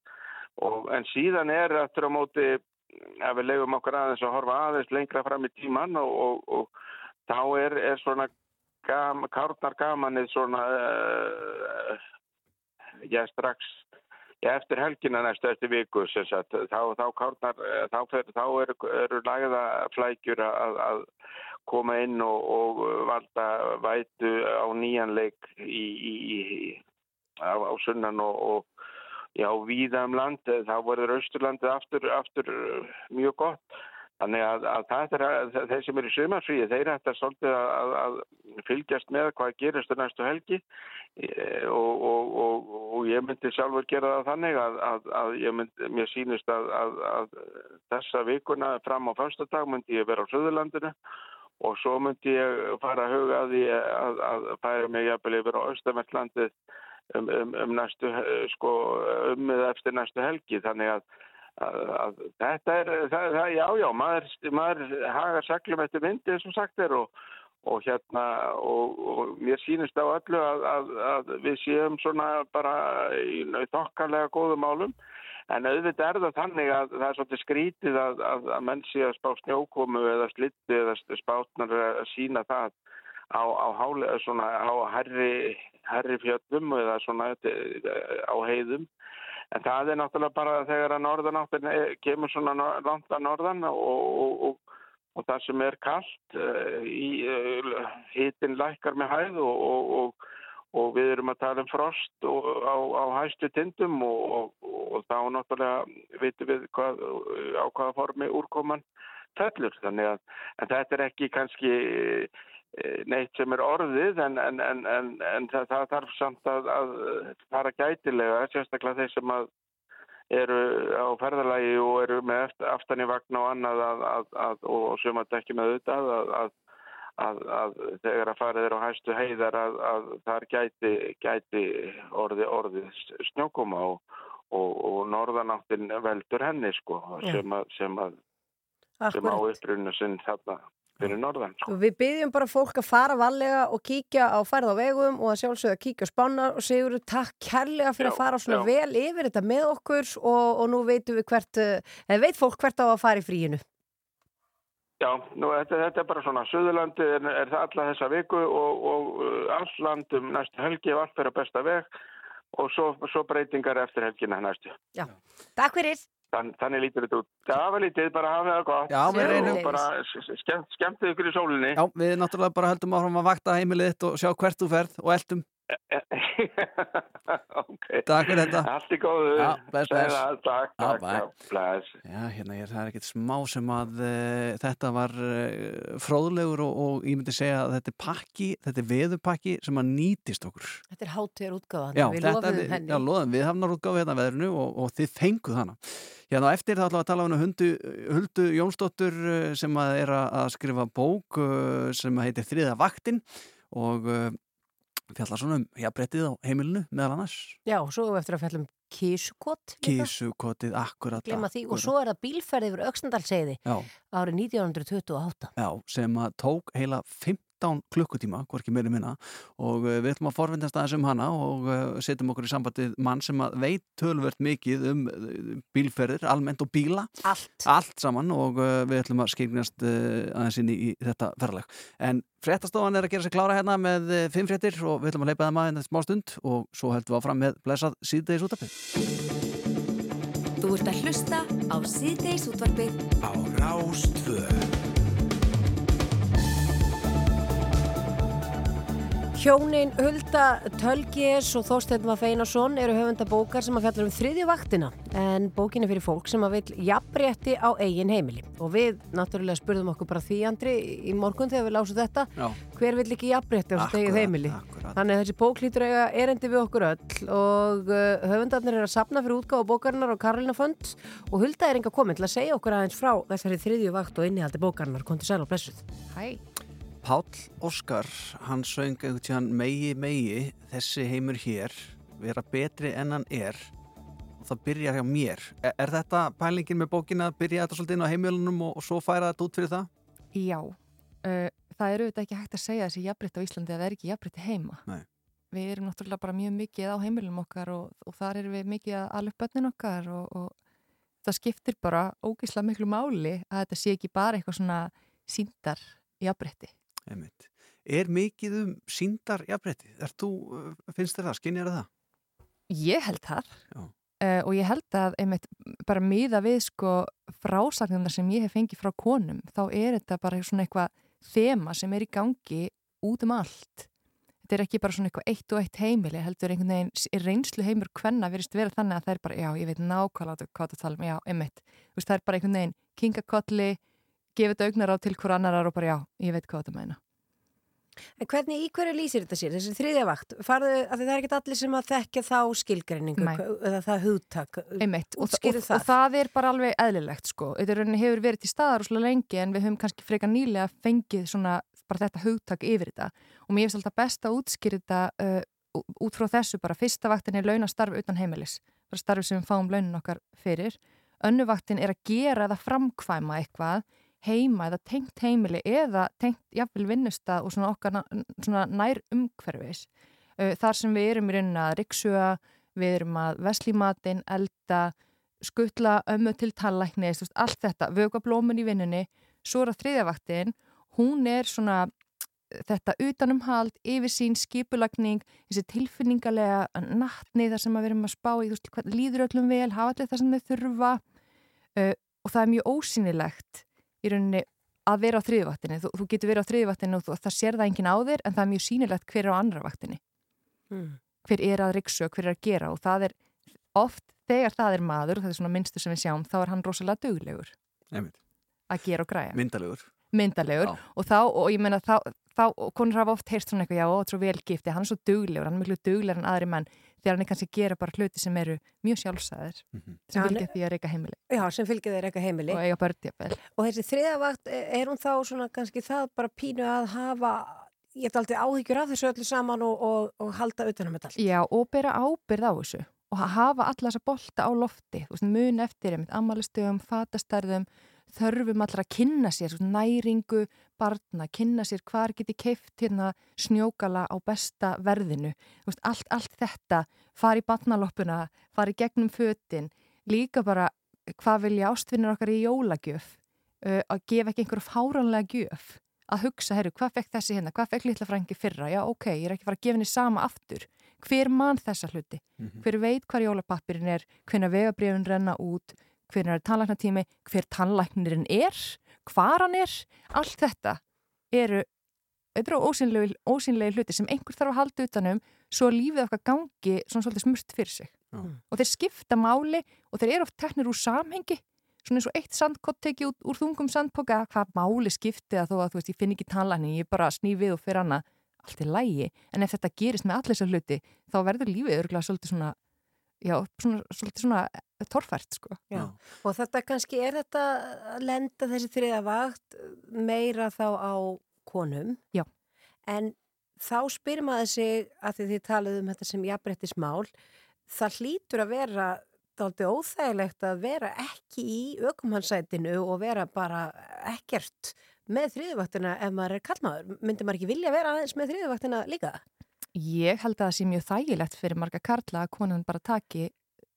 En síðan er aftur á móti að við leiðum okkur aðeins að horfa aðeins lengra fram í tíman og þá er, er svona gam, kárnar gamanið svona... Uh, já strax já, eftir helgina næstu eftir viku sagt, þá, þá, kárnar, þá, fer, þá eru, eru lagða flækjur að, að koma inn og, og valda vætu á nýjanleik í, í, í, á, á sunnan og, og já, víða um land þá verður Östurlandið aftur, aftur mjög gott Þannig að, að er þeir sem eru í sumarsvíði, þeir ætti að svolítið að, að fylgjast með hvað gerist á næstu helgi. Og, og, og, og ég myndi sjálfur gera það þannig að, að myndi, mér sínist að þessa vikuna fram á fyrstadag myndi ég vera á Suðurlandinu og svo myndi ég fara að huga að því að færa mig jafnvel yfir á Östamertlandið um, um, um sko, um eða eftir næstu helgi. Þannig að Að, að þetta er, það, það, já, já, maður, maður hagar saklum eftir myndi eins og sagt er og, og hérna og, og mér sýnist á öllu að, að, að við séum svona bara í þokkarlega góðum málum. En auðvitað er það þannig að það er svolítið skrítið að menn sé að spá snjókomu eða slitti eða spátnar að sína það á, á, á herri, herri fjöldum eða svona á heiðum En það er náttúrulega bara þegar að norðanáttin kemur svona langt að norðan og, og, og, og það sem er kallt, uh, hitin lækkar með hæð og við erum að tala um frost á, á hæstu tindum og þá náttúrulega vitum við hvað, á hvaða formi úrkoman fellur. Þannig að þetta er ekki kannski neitt sem er orðið en, en, en, en það, það þarf samt að, að fara gætilega, sérstaklega þeir sem eru á ferðalagi og eru með aftan í vagn og annað að, að, og sem að dekki með auðvitað að þegar að fara þeir á hæstu heiðar að þar gæti, gæti orði, orðið snjókoma og, og, og norðanáttin veldur henni sko, sem að sem, sem á upprunnu sinn þarna fyrir norðan. Sko. Við byggjum bara fólk að fara valega og kíkja á færð á vegum og að sjálfsögða kíkja á spánar og segjur takk kærlega fyrir já, að fara svona já. vel yfir þetta með okkur og, og nú veitum við hvert, eða veit fólk hvert á að fara í fríinu. Já, nú, þetta, þetta er bara svona, Suðurlandi er, er það alla þessa viku og, og uh, all landum næstu helgi og allt fyrir að besta veg og svo, svo breytingar eftir helgina næstu. Já, takk fyrir. Þann, þannig lítur þetta út. Það var lítið, bara hafa það gott. Já, við reynum. Bara skemmt, skemmtið ykkur í sólinni. Já, við náttúrulega bara höldum áfram að vakta heimilið þitt og sjá hvert þú ferð og eldum. ok. Takk fyrir þetta. Allt í góðu. Já, bless, bless. Takk, takk, takk, bless. Já, hérna er það ekkert smá sem að uh, þetta var uh, fróðlegur og, og ég myndi segja að þetta er pakki, þetta er veðupakki sem að nýtist okkur. Þetta er hátíðar útgáðan. Já, við lofum henni. Já, loðum, við hafum náttúrulega útgáðið hérna veðrunu og, og þið fenguð hana. Hérna eftir þá við að tala um hundu, Huldu Jónsdóttur sem að er að skrifa bók sem heitir Þriða vaktin og fjallar svona um jafnbrettið á heimilinu meðal annars. Já, svo eftir að fjallum kísukott. Kísukottið, akkurat. Glemma því og svo er það bílferði yfir Öksnandalseiði árið 1928. Já, sem að tók heila 15 klukkutíma, hvorki meiri minna og við ætlum að forvindast aðeins um hana og setjum okkur í sambandið mann sem að veit tölvert mikið um bílferðir, almennt og bíla. Allt. Allt saman og við ætlum að skeignast aðeins inn í, þetta ferðaleg. En fréttastofan er að gera sig klára hérna með fimm fréttir og við ætlum að leipa það maður en smá stund og svo heldum við áfram með blessað síðdeis útvarpið. Þú ert að hlusta á síðdeis útvarpið á Rástvöð. Hjónin Hulda Tölgjes og Þorstein Vaff Einarsson eru höfunda bókar sem að fjalla um þriðju vaktina. En bókin er fyrir fólk sem að vil jafnrétti á eigin heimili. Og við náttúrulega spurðum okkur bara því Andri í morgun þegar við lásum þetta Já. hver vil ekki jafnrétti á Akkurat, heimili? akkurat. þannig að þessi bók hlýtur eiga erendi við okkur öll. Og uh, höfundarnir eru að sapna fyrir bókarinnar og Karolina Fund og Hulda er enga komin til að segja okkur aðeins frá þessari þriðju vakt og innihaldi bókarinnar. Konti sæl og blessuð. Hæ. Páll Óskar, hann söng einhvern tíðan megi megi þessi heimur hér vera betri en hann er og það byrjar hjá mér. Er, er þetta pælingin með bókina byrja þetta svolítið inn á heimilunum og, og svo færa þetta út fyrir það? Já, uh, það er auðvitað ekki hægt að segja þessi jafnbritt á Íslandi að það er ekki jafnbritt heima. Nei. Við erum náttúrulega bara mjög mikið á heimilunum okkar og, og þar erum við mikið að alveg bönnin okkar og, og það skiptir bara ógeðslega miklu máli að þetta sé ekki bara eitthvað svona síndar jafnbritti. Einmitt. Er mikið um síndar jafnrétti? Þú, uh, finnst þér það? Skinnjar það? Ég held það uh, og ég held að einmitt, bara miða við sko frásagnirna sem ég hef fengið frá konum þá er þetta bara svona eitthvað þema sem er í gangi út um allt. Þetta er ekki bara svona eitthvað eitt og eitt heimili, heldur einhvern veginn reynslu heimur hvenna verist vera þannig að það er bara, já, ég veit nákvæmlega hvað það tala um, já, einmitt. Veist, það er bara einhvern veginn kingakolli, gefið þetta augnar á til hver annar og bara, já, ég veit hvað það meina. En hvernig í hverju lýsir þetta sér, þessi þriðja vakt? Farðu, að það er ekkert allir sem að þekkja þá skilgreiningu, Nei. eða það hugtak. Einmitt, og, og, Útskýrðu og, það er bara alveg eðlilegt sko. Þetta hefur verið til staðar og slúlega lengi en við höfum kannski frekar nýlega fengið svona bara þetta hugtak yfir þetta og mér finnst alltaf best að útskýra þetta uh, út frá þessu bara fyrsta vaktin er launastarf utan heimilis bara starfi sem við fáum launin okkar fyrir önnu vaktin er að gera eða framkvæma eitthvað heima eða tengt heimili eða tengt jafnvel vinnustað og svona okkar na- svona nær umhverfis. Uh, þar sem við erum í rauninni að riksuga við erum að vesli matinn, elda skuttla ömmu til tallæknis allt þetta, vöga blómun í vinnunni svo er að þriðjavaktin hún er svona eh, þetta utanumhald, yfirsýn, skipulagning þessi tilfinningalega nattni þar sem við erum að spá í veist, líður öllum vel, hafa allir það sem þau þurfa. Uh, og það er mjög ósýnilegt í rauninni að vera á þriðjavaktinni, þú, þú getur verið á þriðjavaktinni og þú, það sér það enginn á þér en það er mjög sýnilegt hver er á andra vaktinni Mm. hver er að riksu og hver er að gera og það er oft þegar það er maður og það er svona minnstu sem við sjáum þá er hann rosalega duglegur Einmitt. að gera og græja Myndalegur. myndalegur Já. og þá, og ég meina þá, þá konur hafa oft heyrst svona eitthvað, já, og svo velgifti hann er svo duglegur, hann er miklu duglegur en aðri menn þegar hann er kannski að gera bara hluti sem eru mjög sjálfsæðir Mhm. sem Hann- fylgja því að reyka heimili Já, sem fylgir þeir eitthvað heimili. og eiga börn Og þessi þriðja vakt, er hún þá svona kannski það bara pínu að hafa, ég hef aldrei áhyggjur af þessu öllu saman og, og, og halda utanum þetta allt. Já, og bera ábyrð á þessu og ha- hafa alla þessa bolta á lofti þú veist, mun eftir einmitt ammælistöðum, fatastærðum þörfum allra að kynna sér næringu, barna, kynna sér hvar geti keift hérna snjókala á besta verðinu. Veist, allt, allt þetta, fari barnaloppuna fari gegnum fötin líka bara hvað vilja ástvinnir okkar í jólagjöf? Uh, að gefa ekki einhverju fáranlega gjöf? Að hugsa, herru, hvað fekk þessi hérna, hvað fekk litla frængi fyrra, já ok, ég er ekki fara að gefa henni sama aftur, hver mann þessa hluti? Mhm. hver veit hvar jólapappirinn er? Hvenna vegabrifin renna út hvenna er tannlæknatími, hver tannlæknirinn er hvar hann er allt þetta eru eru ósynlegi, ósynlegi hluti sem einhver þarf að halda utanum svo að lífið okkar gangi svona svolítið smurt fyrir sig. Já. og þeir skipta máli og þeir eru oft teknir úr samhengi. Svona eins og eitt sandkott tekið út úr þungum sandpoka hvað máli skipti að þó að þú veist ég finn ekki tannlækni, ég bara sný við og fyrir hana allt er lægi, en ef þetta gerist með allir þessar hluti, þá verður lífið örgulega svolítið svona, já, svona, svolítið svona torfært, sko. Já. Og þetta kannski er þetta að lenda þessi þriða vakt meira þá á konum. Já. En þá spyr maður sig að því þið talið um þetta sem jafnbrettismál, það hlýtur að vera dálítið óþægilegt að vera ekki í ökumannsætinu og vera bara ekkert með þriðuvaktina ef maður er kallmaður. Myndi maður ekki vilja vera aðeins með þriðuvaktina líka? Ég held að það sé mjög þægilegt fyrir marga karla að konan bara taki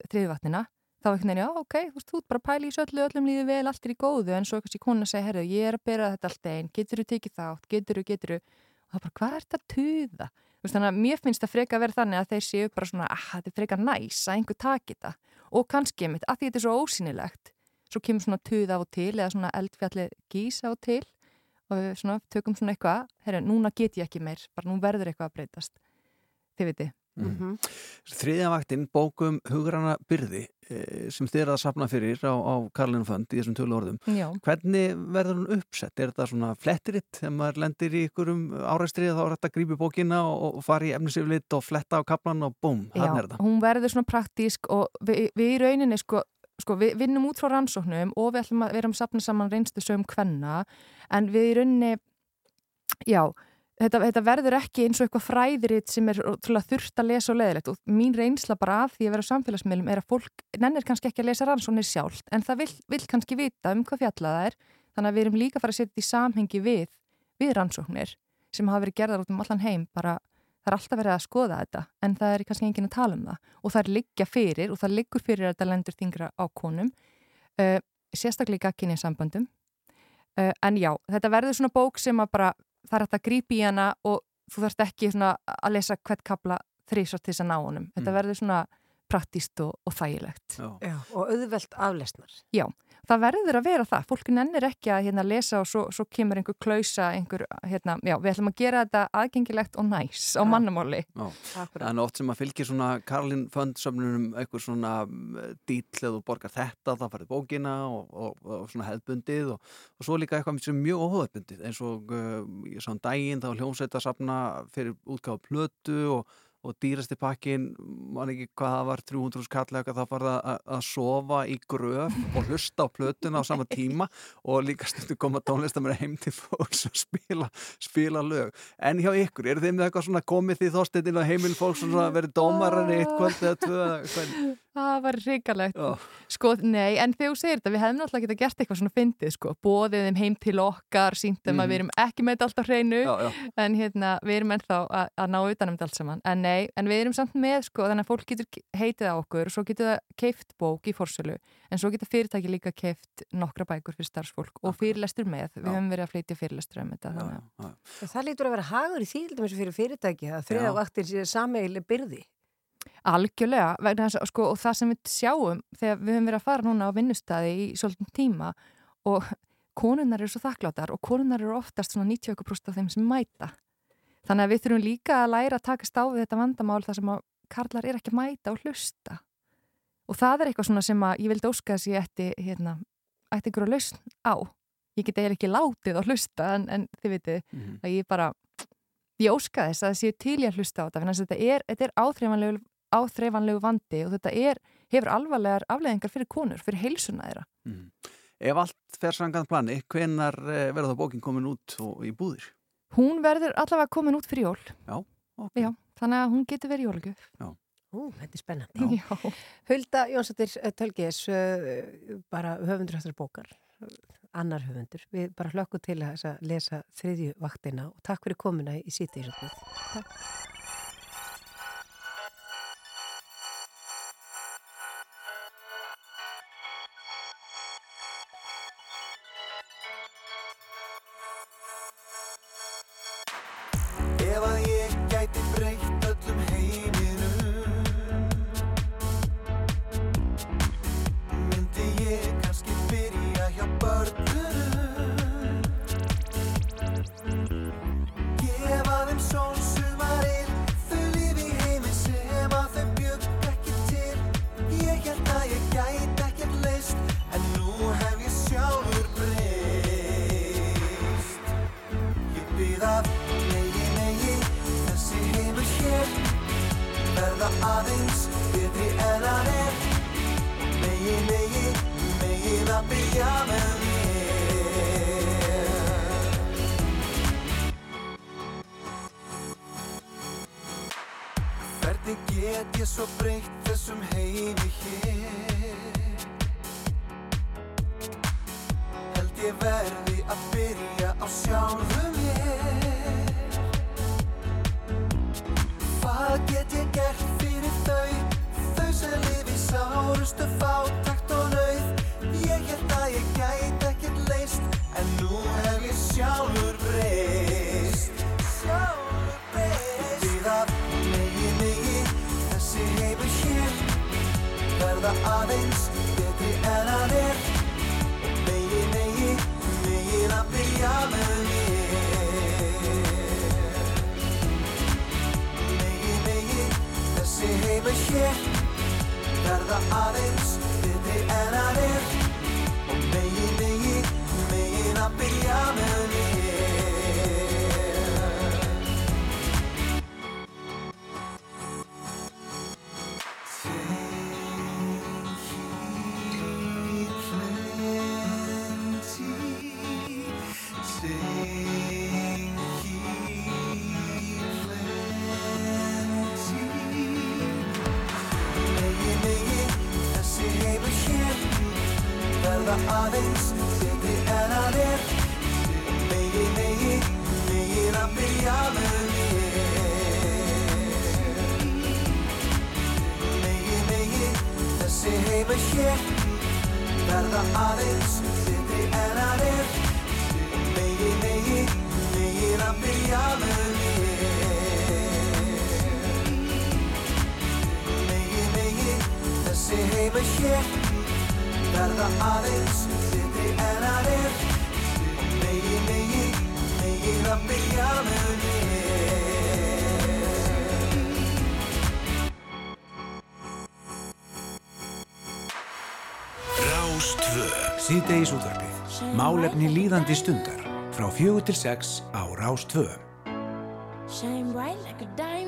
þriðvatnina. Þá ekki neina, já, ok, þú veist, þú bara að pæla í söllu, öllum líður vel, allt er í góðu, en svo kannski konan segja, herru, ég er að bera þetta allt einn, getur þú tekið þátt, getur þú, getur þú, og það bara, hvað er þetta að tuða? Veist, þannig að mér finnst það freka að vera þannig að þeir séu bara svona, ah, þetta er freka næs að einhver taki þetta. Og kannski, mitt, að því þetta er svo ósýnilegt, svo kemur svona tuð af og til eða svona eldfjalli gís og til og svona, tökum svona eitthvað, herru, núna get ég ekki meir, bara nú verður eitthvað að breytast. Þið viti. Mm. Þriðja vaktin, bókum hugrana byrði eh, sem þið er að sapna fyrir á, á Karlinu Fönd í þessum tölu orðum. Já. Hvernig verður hún uppsett? Er þetta svona flettiritt þegar maður lendir í ykkurum áræstrið þá er þetta að grípi bókina og, og fara í efnisiflit og fletta á kaplan og búm, Já, þannig er þetta. hún verður svona praktísk og við, við í rauninni sko, sko við vinnum út frá rannsóknum og við ætlum að vera um sapna saman reynstu sögum kvenna en við í rauninni já, þetta, þetta verður ekki eins og eitthvað fræðiritt sem er þurft að lesa og leðilegt og mín reynsla bara af því að vera á samfélagsmiðlum er að fólk nennir kannski ekki að lesa rannsóknir sjálft en það vill, vill kannski vita um hvað fjallað það er. Þannig að við erum líka að fara að setja í samhengi við, við rannsóknir sem hafa verið gerðar út um allan heim. Bara það er alltaf verið að skoða þetta en það er kannski enginn að tala um það. Og það er liggja fyrir og það liggur fyrir að þetta lendur þingra á konum uh, sérstaklega ekki í samböndum uh, en já, þetta verður svona bók sem að bara það er hægt að grípa í hana og þú þarfst ekki að lesa hvert kapla þrísast til þess að ná honum þetta Mm. verður svona praktíst og, og þægilegt Já. Já, og auðvelt aflesnar. Já, það verður að vera það. Fólki nennir ekki að hérna, lesa og svo, svo kemur einhver klausa, einhver, hérna, já, við ætlum að gera þetta aðgengilegt og næs á mannamáli. Já, það er oft sem að fylgja svona Karlin Fönd-söfnunum eitthvað svona dýll eða þú borgar þetta, það farið bókina og, og, og svona hefðbundið og, og svo líka eitthvað sem er mjög óhóðbundið eins og uh, ég sá um daginn þá hljómsveita safna fyrir útgáfa plötu og og dýrasti pakkin, man ekki hvað það var 300 skall eða eitthvað, þá var það að, að sofa í gröf og hlusta á plötuna á sama tíma og líka stundu koma tónlistamæri heim til fólks og spila, spila lög en hjá ykkur, eru þeim eitthvað svona komið því þóstendin og heimil fólks verið dómarar í eitt kvöld eða tvö Það var ríkalegt. Já. Sko, nei, en þegar þú segir þetta, við hefum náttúrulega getað gert eitthvað svona fyndið, sko, bóðið þeim heim til okkar, sínt þeim Mhm. að við erum ekki með þetta allt á hreinu, Já, já. en hérna, við erum ennþá að, að ná utanum þetta allt saman. En nei, en við erum samt með, sko, þannig að fólk getur heitið á okkur og svo getur það keift bók í forsölu, en svo getur fyrirtæki líka keift nokkra bækur fyrir starfsfólk og fyrirlestur með. Við höfum verið að flytja fyrirlestur um þetta. þannig að- Það lítur að vera hagur í því til dæmis fyrir fyrirtæki að þriða Já. vaktir sé sameigli byrði. Algjörlega, að sko, og það sem við sjáum þegar við höfum verið að fara núna á vinnustæði í svolítinn tíma og konunnar eru svo þakkláttar og konunnar eru oftast svona 90% af þeim sem mæta. Þannig að við þurfum líka að læra að taka stáfið þetta vandamál þar sem að karlar er ekki að mæta og hlusta. Og það er eitthvað svona sem að ég vildi óska þess að ég ætti, hérna, ætti einhverju lausn á. Ég get eiginlega ekki látið að hlusta en, en þið vitið Mhm. að ég bara, ég óska þess að það séu til ég að hlusta á þetta. Þannig að þetta er, þetta er áþreifanlegu, áþreifanlegu vandi og þetta er, hefur alvarlegar afleðingar fyrir konur, fyrir heilsuna þeirra. Mhm. Ef allt fer sangað plani, hvenar eh, verður það bókin komin út og í búðir? Hún verður allavega komin út fyrir jól. Já, ok. Já, þannig að hún getur verið jólagjöf. Já. Ú, þetta er spennandi. Já. Hulda Jónsdóttir eh, Tölgis, uh, bara höfundur þessar bókar, annar höfundur. Við bara hlökkum til að lesa þriðju vaktina og takk fyrir komuna í sítið. Takk. verða aðeins betri en að er. Og megi, megi, megin að byrja með. Mér Megi, megi, þessi heimur hér verða aðeins betri en að er. Og megi, megi, megin að byrja með. mér aðeins. Segni en að er Megi, megi, megin að byrja með mér. Megi, megi, þessi heima hér Verða aðeins. Segni en að er Megi, megi, megin að byrja með mér. Megi, megi, þessi heima hér Verða aðeins en að er og megi, megi, megi það byrja með mér Rástvö Síðdeis útverfið Málefni líðandi stundar. Frá fjögur til sex á Rástvö Shine bright like a diamond.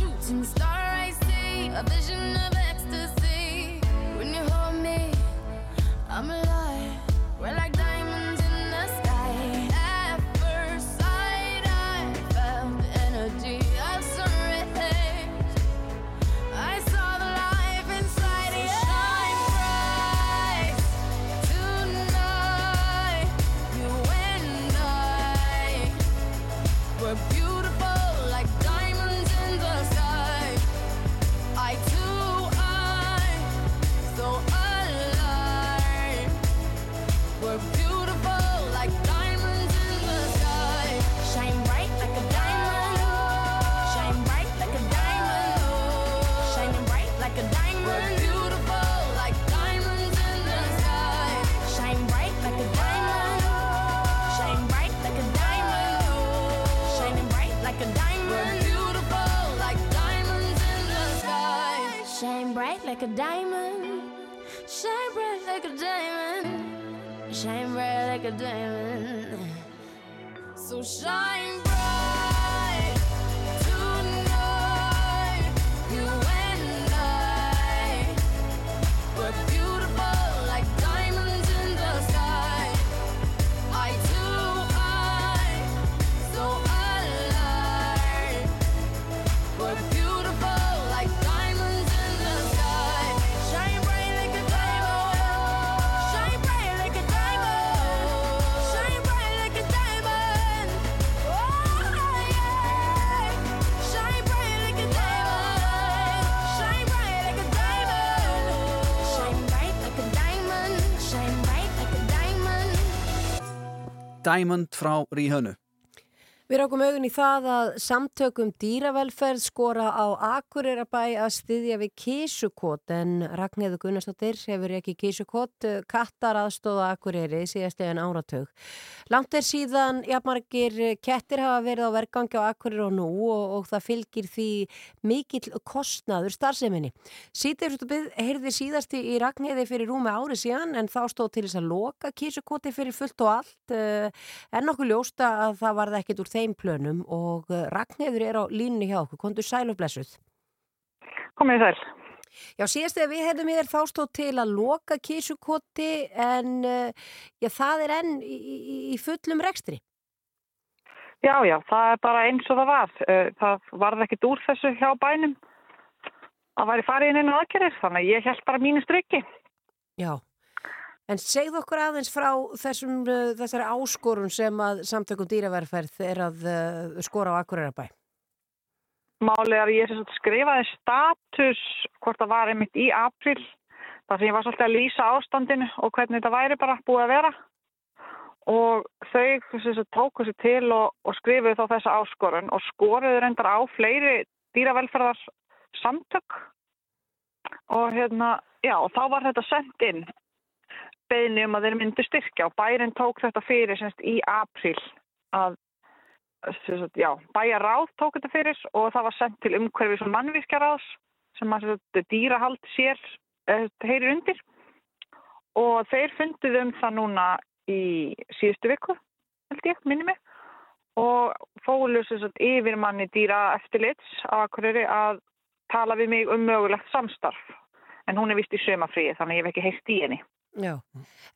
shooting star I see, a vision of ecstasy. When you hold me, I'm alive. We're like like a diamond. Shine bright like a diamond. Shine bright like a diamond. So shine. Diamond frá Ríhönu. Við rákum augun í það að samtökum dýravelferð skora á Akureyrabæ að styðja við kísukot en Ragnhildur Gunnarsdóttir hefur ekki kísukot kattar aðstóða Akureyri síðast eðan áratög. Langt er síðan jafnmargir kettir hafa verið á vergangi á Akureyri og nú og, og það fylgir því mikill kostnaður starfseminni. Sýtirutubið heyrði síðasti í Ragnhildi fyrir rúmi ári síðan en þá stóð til þess að loka kísukoti fyrir fullt og allt eh, en nokkuð ljósta að það varði ekkit úr þeim plönum og eh, Ragnhildur er á línni hjá okkur. Kondur sæl og blessuð. Komið sæl. Já, síðast þegar við hefðum í þér þá stóð til að loka kísukoti en uh, já, það er enn í, í, í fullum rekstri. Já, já, það er bara eins og það var. Eh, Það varði ekkit úr þessu hjá bænum að væri farið inn einu aðgerðir, þannig að ég held bara mínu strykki. Já, en segð okkur aðeins frá þessum, uh, þessari áskorun sem að samtökum dýraverferð er að skora á Akureyrabæ. Málið að ég skrifaði status hvort það var einmitt í april þar sem ég var svolítið að lýsa ástandinu og hvernig þetta væri bara búið að vera. Og þau tóku sér til og, og skrifuðu þá þessa áskorun og skoruðu reyndar á fleiri dýravelferðar samtök og hérna, já, og þá var þetta sendt inn beðni um að þeir myndu styrkja og bærin tók þetta fyrir semst í april að sagt, já, bæjaráð tók þetta fyrir og það var sendt til umhverfis og mannvískjaráðs sem að sem dýrahald sér eh, heyrir undir. Og þeir fundið um það núna í síðustu viku held ég, minni mig. Og fólu sem sagt yfir manni dýra eftirlits á Akureyri að tala við mig um mögulegt samstarf. En hún er vist í sömafríi þannig að ég hef ekki heist í henni Já,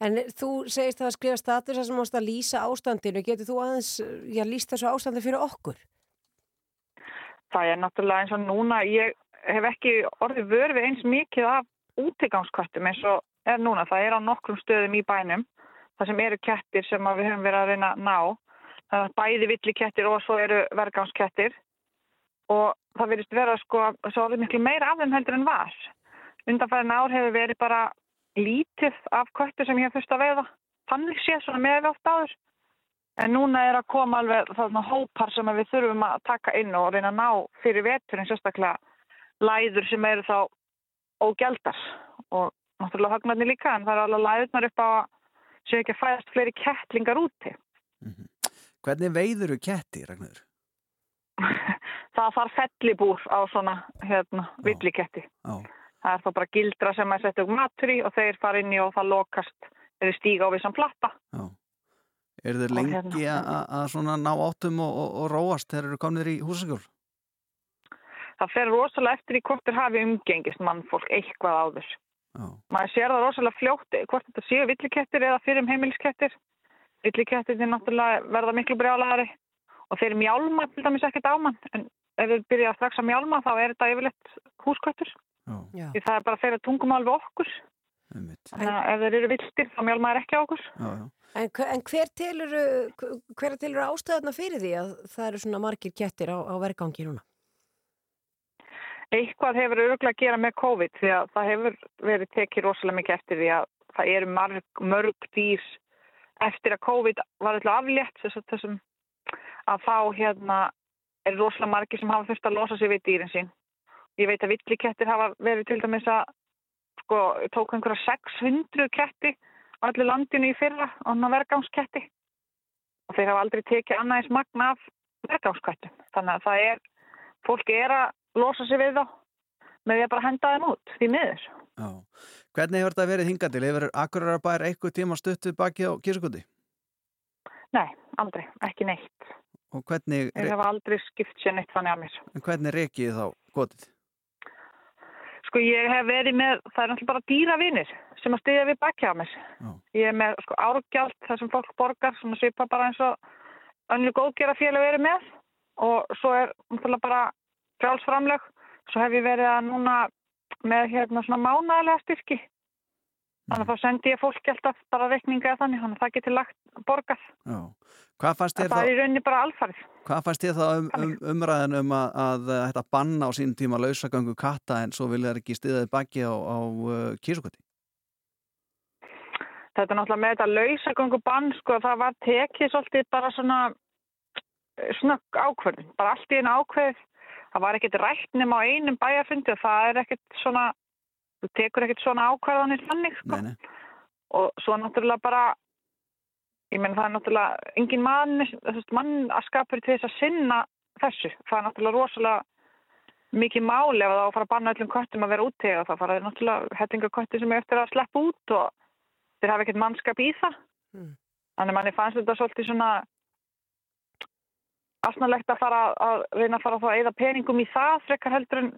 en þú segist það að skrifa status að sem mást að lýsa ástandinu. Getur þú aðeins, já, lýst þessu ástandi fyrir okkur? Það er náttúrulega eins og núna, ég hef ekki orðið vörfið eins mikið af útigangskvættum eins og er núna. Það er á nokkrum stöðum í bænum, það sem eru kettir sem við höfum verið að reyna að ná. Það er bæði villikettir og svo eru vergangskettir og það verðist vera sko, svo orðið miklu meira af þeim heldur en var. Undanfæðin ár hefur verið bara lítið af köttur sem ég hef fyrst að veiða. Þannig sé svona með oft áður. En núna er að koma alveg þarna hópar sem við þurfum að taka inn og reyna að ná fyrir veturinn sérstaklega læður sem eru þá ógjaldar og náttúrulega hagnarnir líka en það er alveg læðurnar upp á að séu ekki að fæðast fleiri kettlingar úti. Hvernig veiður þú ketti, Ragnar? Það þarf fellibúr á svona hérna, villiketti. Já. Það er þá bara gildra sem að setja upp matur í og þeir fara inn í og það lokast þeir stíga á vissan platta. Er þeir lengi hérna- að svona ná áttum og, og, og róast þegar eru komnir í húsaskjól? Það fer rosalega eftir í hvort þeir hafi umgengist mannfólk eitthvað áður. Maður sér það rosalega fljótt hvort þetta séu villikettir eða fyrir heimiliskettir. Villikettir er náttúrulega verða miklu brjálæðari og þeir mjálma til dæmis ekkert ámann en ef þeir byrja strax að mjálma þá er þetta yfirleitt húsköttur. Já. Því það er bara þeirra tungumál við okkur. Þannig að ef þeir eru viltir þá mjálma þeir ekki á okkur. Já, já. En, en hver telur, hver telur ástæðuna fyrir því að það eru svona margir kettir á, á vergangi núna? Eitthvað hefur öruglega að gera með COVID því að það hefur verið tekið rosalega mikið eftir því að það eru mörg, mörg dýr eftir að COVID var alltaf aflétt þess að þessum að þá hérna er rosalega margir sem hafa þurft að losa sig við dýrin sín. Ég veit að villikettir hafa verið til dæmis að sko, tók einhverja 600 ketti á allir landinu í fyrra og hann vergangsketti og þeir hafa aldrei tekið annað eins magna af vergangskettum. Þannig að það er, fólki er að losa sig við þá með því að bara henda þeim út því miður. Já. Hvernig hefur þetta verið hingað til? Hefur Akureyrar eitthvað tíma stutt við baki á kísugundi? Nei, aldrei, ekki neitt. Og hvernig, Ég hef aldrei skipt sér neitt þannig að mér. hvernig reikið þið þá gotið? Sko ég hef verið með, það er náttúrulega bara dýravinir sem að stiðja við bakki á mér. Ég er með sko árgjald þar sem fólk borgar sem svipa bara eins og önnur góðgera félag verið með og svo er náttúrulega bara frjálsframleg. Svo hef ég verið að núna með hérna svona mánægilega styrki. Þannig að þá sendi ég fólki alltaf bara reikninga eða þannig, þannig að það getur lagt borgað. Já. Hvað fannst þér það er í þá, rauninni bara alfarið. hvað fannst þér þá um, um, umræðin um að, að þetta banna á sínum tíma lausagöngu katta en svo vilja þær ekki stiðaði baki á, á uh, kísugundi? þetta er náttúrulega með þetta lausagöngu bann, sko, það var tekið svolítið bara svona eh, snögg ákvörðin, bara allt í einu ákveð. Það var ekkert rætt nema á einum bæjarfundi og það er ekkert svona, þú tekur ekkert svona ákvarðanir þannig, sko. Nei, nei. Og svo náttúrulega bara, ég menn það er náttúrulega engin mann, mann að skapur til þess að sinna þessu. Það er náttúrulega rosalega mikið máli ef það á að fara að banna öllum köttum að vera úti og það fara náttúrulega hellingakötti sem er eftir að sleppa út og þeir hafa ekkert mannskap í það. Mm. Þannig manni fannst þetta svolítið svona asnalegt að fara að reyna að fara að, að eða peningum í það frekar heldur en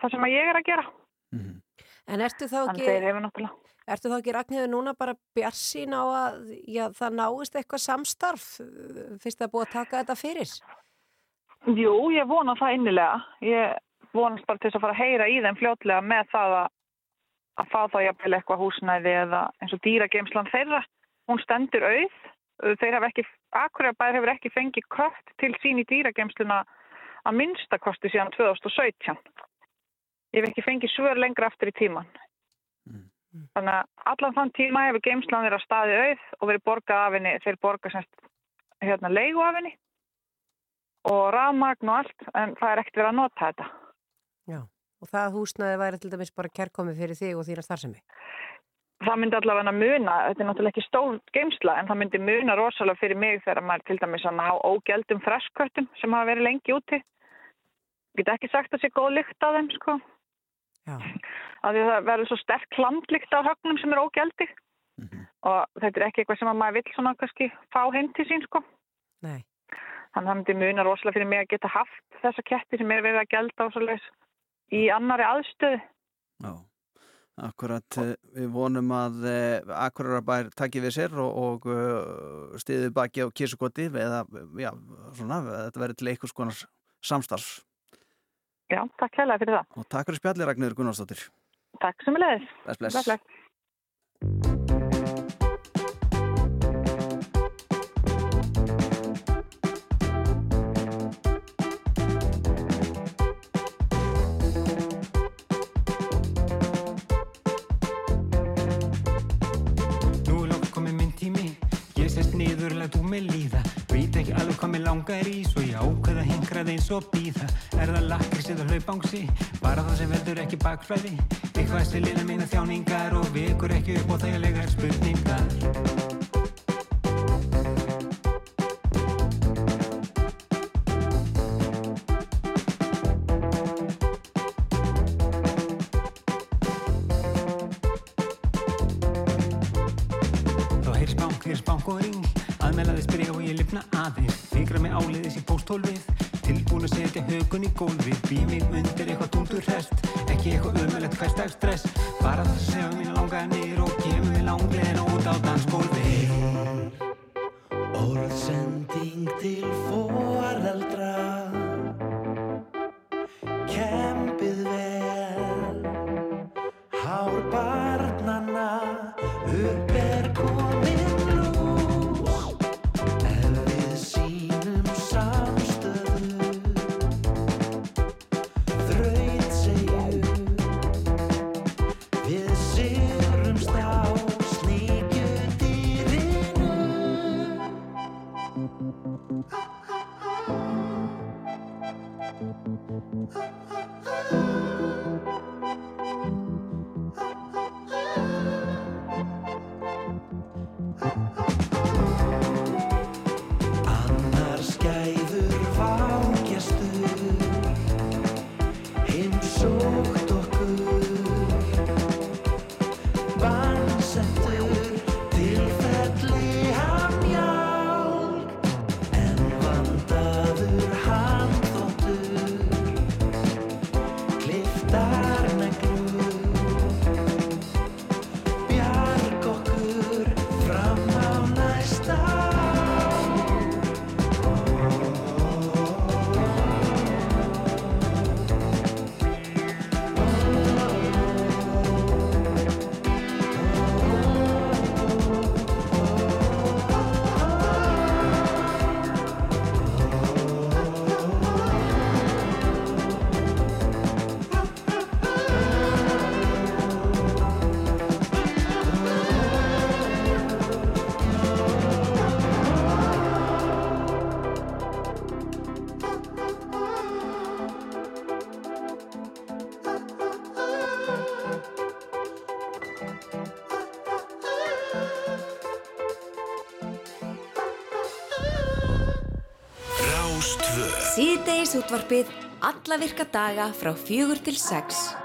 það sem að ég er að gera. En ertu þá ekki, ertu þá ekki Ragnhildur núna bara bjarsín á að já, það náist eitthvað samstarf fyrst er búið að taka þetta fyrir? Jú, ég vona það innilega. Ég vonast bara til þess að fara að heyra í þeim fljótlega með það að, að fá þá jafnvel eitthvað húsnæði eða eins og dýrageimslan þeirra. Hún stendur auð. Þeir hafa ekki, Akureybær hefur ekki fengið kött til sín í dýrageimsluna að minnstakosti síðan 2017. Ég hef ekki fengið svör lengra aftur í tíman. Þannig að allan þann tíma hefur geimslan þeirra staði auð og verið borgað af henni, þeir borgað semst hérna leigu af henni og rafmagn og allt, en það er ekkert verið að nota þetta. Já. Og það húsnaði væri til dæmis bara kærkomið fyrir þig og þína starfsemi? Það myndi allavega muna, þetta er náttúrulega ekki stór geimsla, en það myndi muna rosalega fyrir mig þegar maður til dæmis að ná ógældum freskköttum sem hafa verið lengi úti. Ég get ekki sagt að það sé góð lykt af þeim, sko. Já. Af því að það verður svo sterk klandlykt af högnum sem er ógældi. Og þetta er ekki eitthvað sem að maður vill svona kannski fá heim til sín, sko. Nei. Þannig að það myndi muna rosalega fyrir mig að geta haft þessa ketti sem er verið að og svoleiðis í annari aðstöðu. Já, akkurat eh, við vonum að uh, Akurarabær takki við sér og, og uh, stiði baki á kísukoti eða, já, svona, þetta verður til einhvers konar samstarfs. Já, takk hella fyrir það. Og takk fyrir spjalli Ragnir Gunnarsdóttir. Takk sem er leiðis. Bless, bless. bless. Nú er lók komið minn tími Ég sest niður, læt úr mig líða Veit ekki alveg hvað mér langar í Svo ég ákveða hingrað eins og býða Er það lakris eða hlaupangsi? Bara það sem veldur ekki bakflæði. Eitthvað sem lina mína þjáningar Og vekur ekki upp á þægilegar spurningar pósthólfið Tilbúin að setja högun í gólfið. Bý mig undir Síðdeis útvarpið alla virka daga frá fjögur til sex.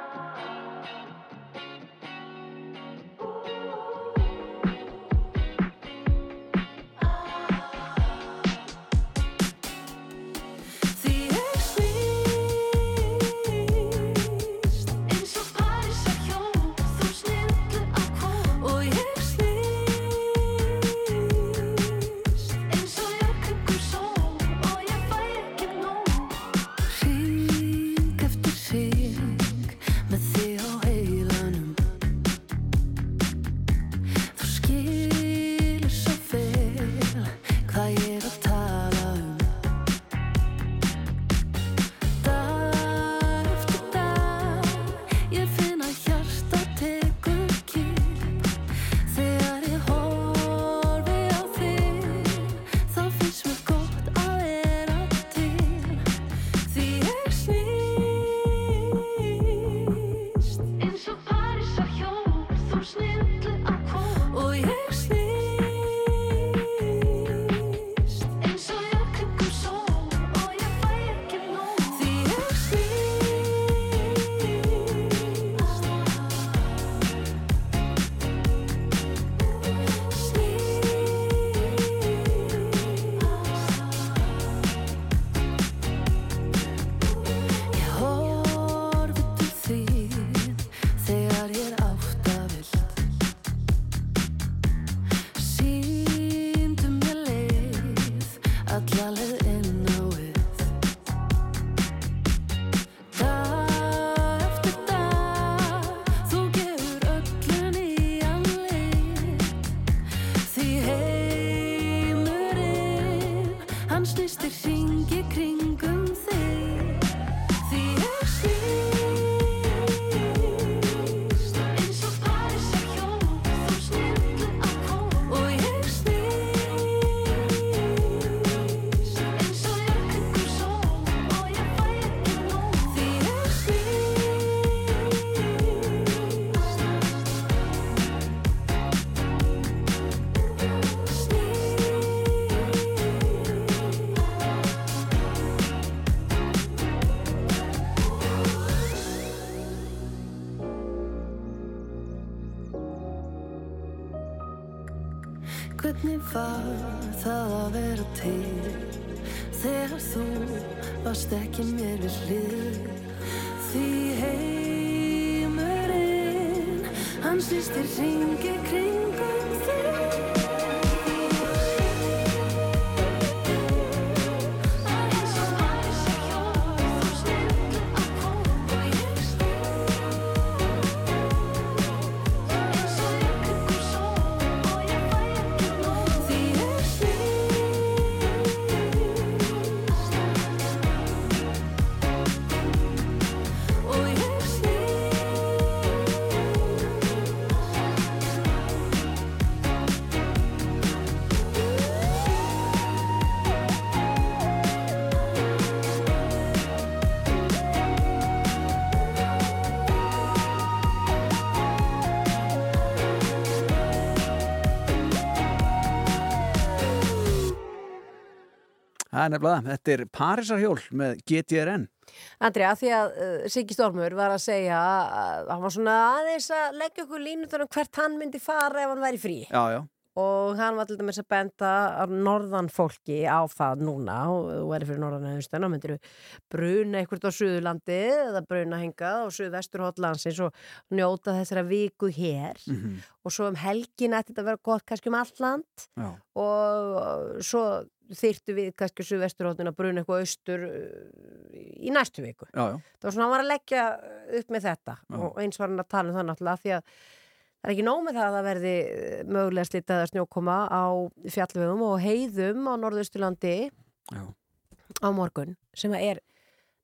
Var það að vera til? Þegar þú varst ekki mér við hlið. Því heimurinn hann snýst í ringi kringum er nefnilega, það. þetta er Parísarhjól með GTRN. Andri, að því að uh, Siggi Stormur var að segja að hann var svona aðeins að leggja okkur línutur um hvert hann myndi fara ef hann væri frí Já, já. Og hann var til dæmis að benda að norðan fólki á það núna og þú væri fyrir norðan hefustan og myndir bruna eitthvað á Suðurlandi eða bruna hengað á Suðvestur hotlandsins og njóta þessara viku hér Mhm. og svo um helgin ætti þetta að vera gott kannski um allt land Já. og svo þyrtu við kannski Suðvesturhóttin að bruna eitthvað austur uh, í næstu viku. Já, já. Það var svona, hann var að leggja upp með þetta Já. og eins var hann að tala um það náttúrulega því að það er ekki nóg með það að það verði eh, mögulega slitað að snjókoma á fjallvegum og heiðum á Norðausturlandi á morgun sem er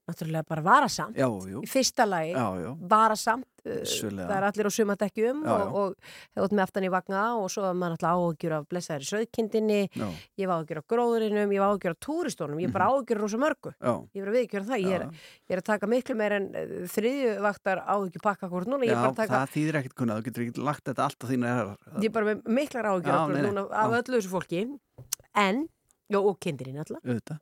náttúrulega bara varasamt Já, í fyrsta lagi Já, já. varasamt uh, Vissulega. það er allir á sumadekkjum Já, já. og, og út með aftan í vagna og svo er maður alltaf áhugjur af blessaðir í söðkindinni Já. ég var áhugjur af gróðurinum, ég var áhugjur af túristónum ég er bara áhugjur rosa mörgu Mhm. Já. ég er að viðkjöra það, ég er, ég er að taka miklu meir en þriðju vaktar áhugjur pakka hvort núna, ég Já, er bara að taka það þýðir ekkert kunnað, þú getur ekki lagt þetta allt á þínu herrar. ég er bara með miklar áhugjur Já, af, Já. öllu þessu fólki en, já, og kindirinn alltaf.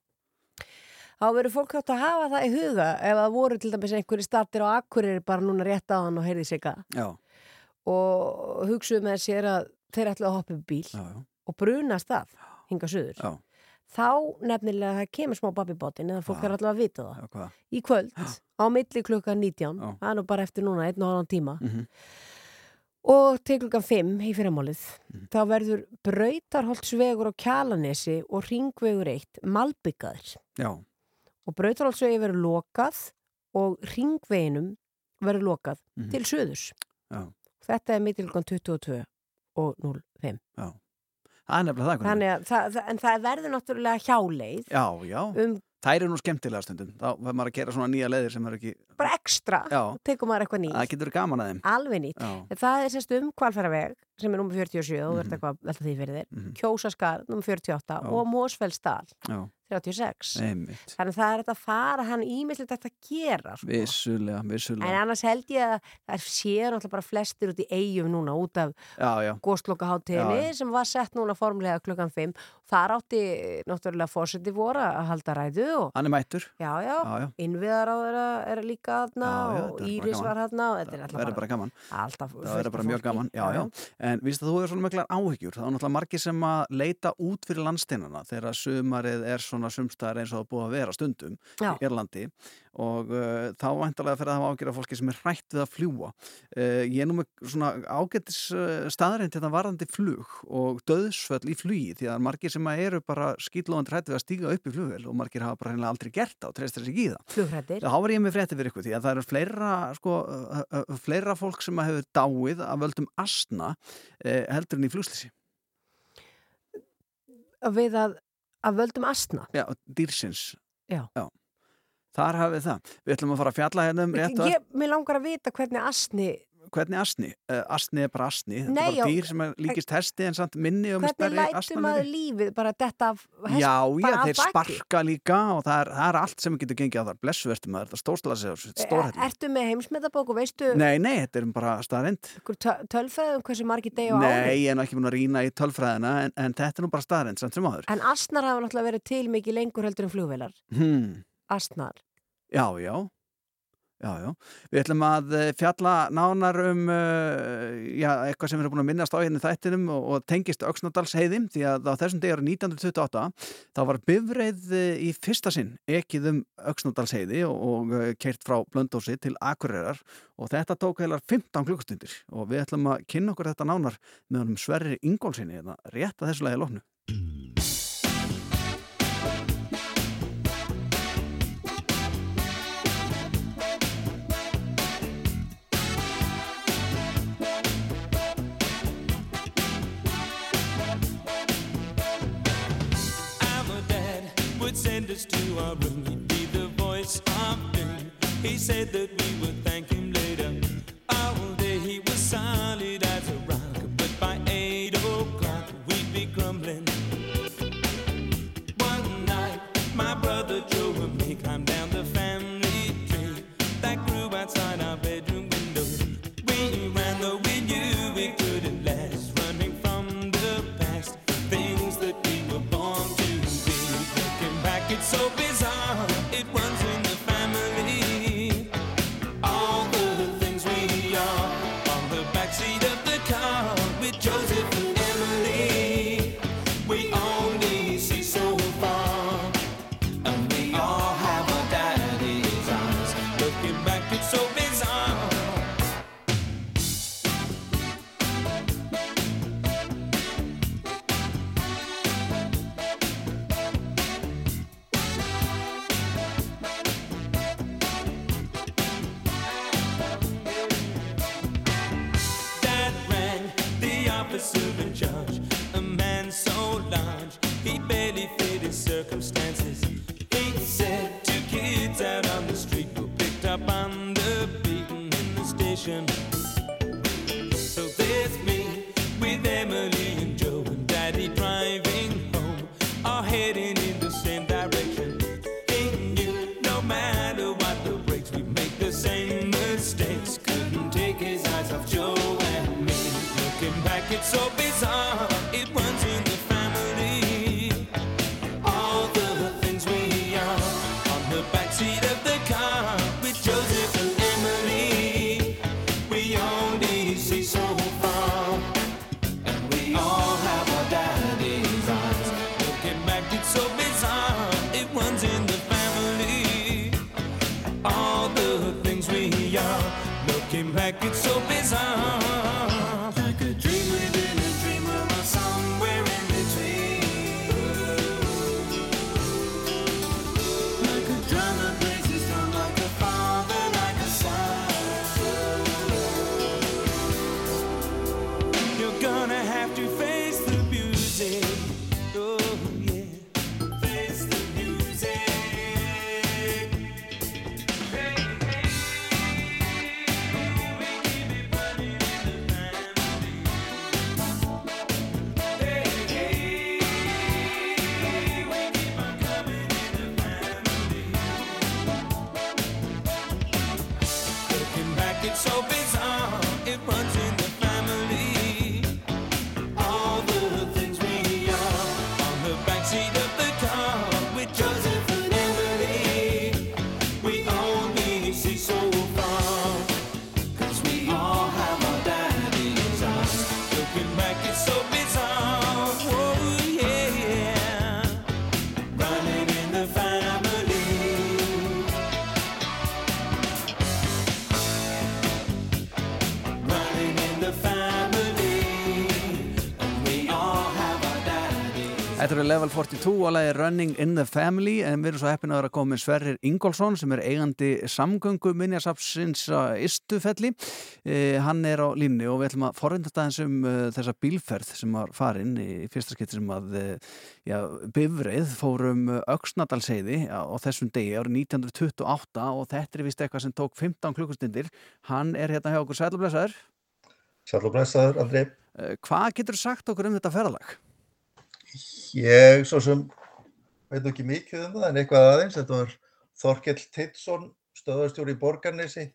Þá verður fólk átt að hafa það í huga ef það voru til dæmis einhverju startir á akkurir bara núna rétt á hann og heyrði sig að og hugsuðu með sér að þeir ætlaðu að hoppa upp bíl já, já. og brunast það hinga suður Já. þá nefnilega það kemur smá babibótin eða fólk er allavega að vita það í kvöld á milli klukkan 19 Já. það er nú bara eftir núna einn og halvan tíma Mhm. og til klukkan 5 í fyrirmálið Mhm. þá verður brautarholtsvegur á Kjalanesi og ringvegur 1 malbyggaður Já, og brautarholtsvegi verður lokað og ringveginum verður lokað Mhm. til söðurs já, þetta er milli klukkan 22 og 05 já. Það er nefnilega það. Þannig að það, það, en það verður náttúrulega hjáleið Já, um Það eru nú skemmtilega stundum. Þá verður maður að gera svona nýja leiðir sem er ekki... bara ekstra, Já. tekum maður eitthvað nýtt Það getur gaman að þeim. alveg nýtt. Já. Það er sérst um kvalfæraveg sem er nummer 47 og Mhm. verður eitthvað velta því fyrir þér. Mhm. Kjósaskar nummer 48 Já. og Mósfellsdal Já, 36. einmitt. Þannig að það er þetta að fara hann ímislegt þetta að gera. Sko. Vissulega, En vissulega. annars held ég að það séu náttúrulega bara flestir út í eigum núna út af Já, já. góðslokaháttíðinni Já, já. sem var sett núna formlega klukkan 5. Þar átti náttúrulega fórseti voru að halda ræðu og Hann er mættur. Já, já, Já, já. innviðar á þeirra er líka Já, já, og er Íris var er Það verður bara gaman. Það verður bara mjög gaman, já, já. En víst að þú hefur svona miklar áhyggjur. Það er náttúrulega margir sem að leita út fyrir landsteinana þegar sumarið er svona sumstaðar eins og það búið að vera stundum Já. í Irlandi og uh, þá væntalega fyrir að hafa ágjör af fólki sem er hrætt við að fljúa. Uh, ég er nú með svona ágættis uh, staðarind þetta varðandi flug og döðsföll í flugi því að margir sem að eru bara skýtlóðandi hrætt við að stíga upp í flugvel og margir hafa bara hreinlega aldrei gert það og treystir sig í það. Flugrættir. Þá var ég með frétti fyrir ykkur því að það eru fleira, sko, fleira fólk sem hefur dáið af völdum asna uh, heldur en í flugslýsi. Við að, að völdum astna. Já, dýrsins. Já. Þar hafið það. Við ætlum að fara að fjalla hérna um rétt og Ég, mér langar að vita hvernig astni, hvernig asni. Uh, asni er bara asni. Þetta Nei, er bara dýr sem er líkist hesti en samt minni og hvernig stærri lætur maður asnaveri. lífið bara þetta af hest, Já, já, þeir sparka líka og það er, það er allt sem getur gengið á þar. Blessuvertum maður, þetta stórslega sér, stórhættin. Ertu með heimsmetabók og veistu Nei, nei, þetta er bara staðrind. tölfræðum hversu margir degi á ári? Nei, ég er nú ekki búin að rýna í tölfræðina en, en þetta er nú bara staðrind samt sem áður. En astnar hafa náttúrulega verið til mikið lengur heldur en flugvelar. Hmm. Astnar. Já, já. Já, já. Við ætlum að eh, fjalla nánar um uh, já, eitthvað sem erum búin að minnast á hérna þættinum og, og tengist Öxnadals heiðim því að á þessum degi árið 1928 þá var bifreið eh, í fyrsta sinn ekið um Öxnadals heiði og, og keirt frá Blöndósi til Akureyrar og þetta tók heilar 15 klukkustundir og við ætlum að kynna okkur þetta nánar með honum Sverri Ingólfsinni hérna, rétt að þessu lagi lofnu. Us to our room. He'd be the voice of doom. He said that we would thank him circumstance. Level 42 og lagi Running in the Family en við erum svo heppin að vera að koma með Sverrir Ingólfsson sem er eigandi samgöngu minjasapsins Istufelli eh, hann er á línni og við ætlum að forvindast aðeins um uh, þessa bílferð sem var farin í fyrsta skipti sem að uh, já, bifreið fórum Öksnadalseiði á þessum degi árið 1928 og þetta er vist eitthvað sem tók 15 klukkustundir. Hann er hérna hjá okkur. Sælublesaður Sælublesaður, Andri. Eh, Hvað getur sagt okkur um þetta ferðalag? Ég svo sem veit ekki mikið um það en eitthvað aðeins. Þetta var Þorkell Tittsson, stöðarstjóri í Borgarnesi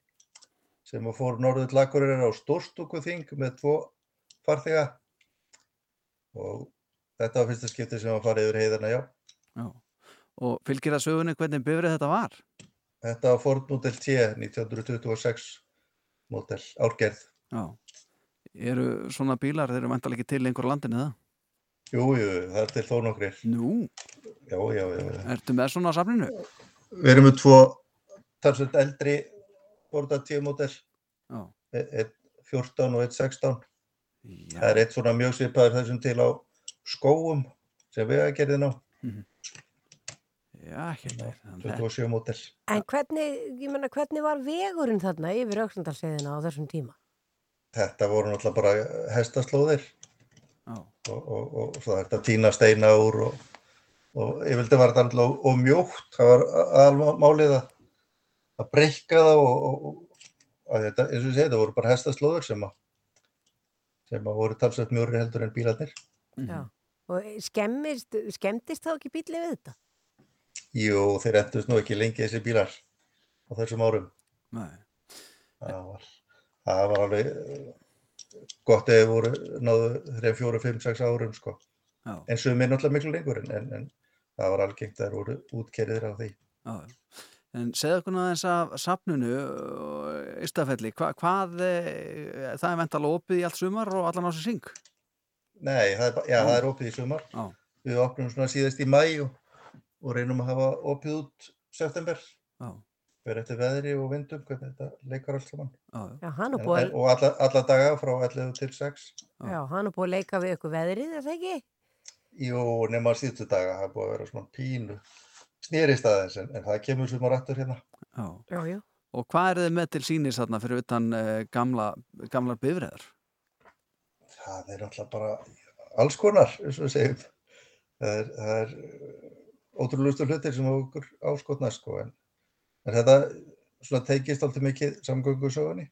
sem fór norður lakurir á Stórstúkuþing með tvo farþega og þetta var fyrsta skipti sem að fara yfir heiðina, já. Já. Og fylgir það sögunni hvernig bifrið þetta var? Þetta var Ford Model T 1926 model, árgerð. Já. Eru svona bílar, þeir eru vantalega ekki til lengur á landinu það? Jú, það er til þó nokkrir. Nú? Já, já, já. Ertu með svona á safninu? Við erum með tvo talsveit eldri Borda T model. Já. E- Einn 14 og einn 16. Það er eitt svona mjög svipaður þessum til á skóum sem við að gerði ná. Já, hérna. 27 model. En hvernig, ég menna, hvernig var vegurinn þarna yfir Öksnandalseiðina á þessum tíma? Þetta voru náttúrulega bara hestaslóðir og, og, og svo þetta tína steina úr og, og yfirlega var þetta alltaf og mjótt, það var almálið að, að breyka það og, og, og að þetta, eins og ég segi, það voru bara hestaslóðir sem að sem að voru talsveit mjóri heldur en bílarnir. Já. Og skemmist, skemmtist þá ekki bílið við þetta? Jú, þeir endust nú ekki lengi þessi bílar á þessum árum. Nei. Það var, það var alveg eh, gott eða voru náðu þeirra fjóru, fimm, sex árum sko. En sumir náttúrulega miklu lengur en, en, en það var algengt að þeir voru útkerðir af því. Já. En segðu okkur aðeins af safninu Ístafelli, hva, hvað eh, það er vental opið í allt sumar og allan á sér syng? Nei, það er, já, það er opið í sumar. Já. Við opnum svona síðast í mæ og, og reynum að hafa opið út september. Já. Fyrir eftir veðri og vindum, hvernig þetta leikar allt saman. Já, Já, hann er En, búið en, og alla, alla daga frá 11 til 6. Já, hann er búið að leika við ykkur veðrið, er það ekki? Jú, nema síðustu daga, það er búið að vera svona pínu snýrist aðeins, en, en það kemur sumar aftur hérna. Já. Já, já. Og hvað er þið með til sínis þarna fyrir utan uh, gamla, gamlar bifræðar? Það er náttúrulega bara alls konar, eins og við segjum. Það er, það er ótrúlustu hlutir sem okkur áskotna, sko, en, en þetta svona teikist alltaf mikið samgöngusögunni.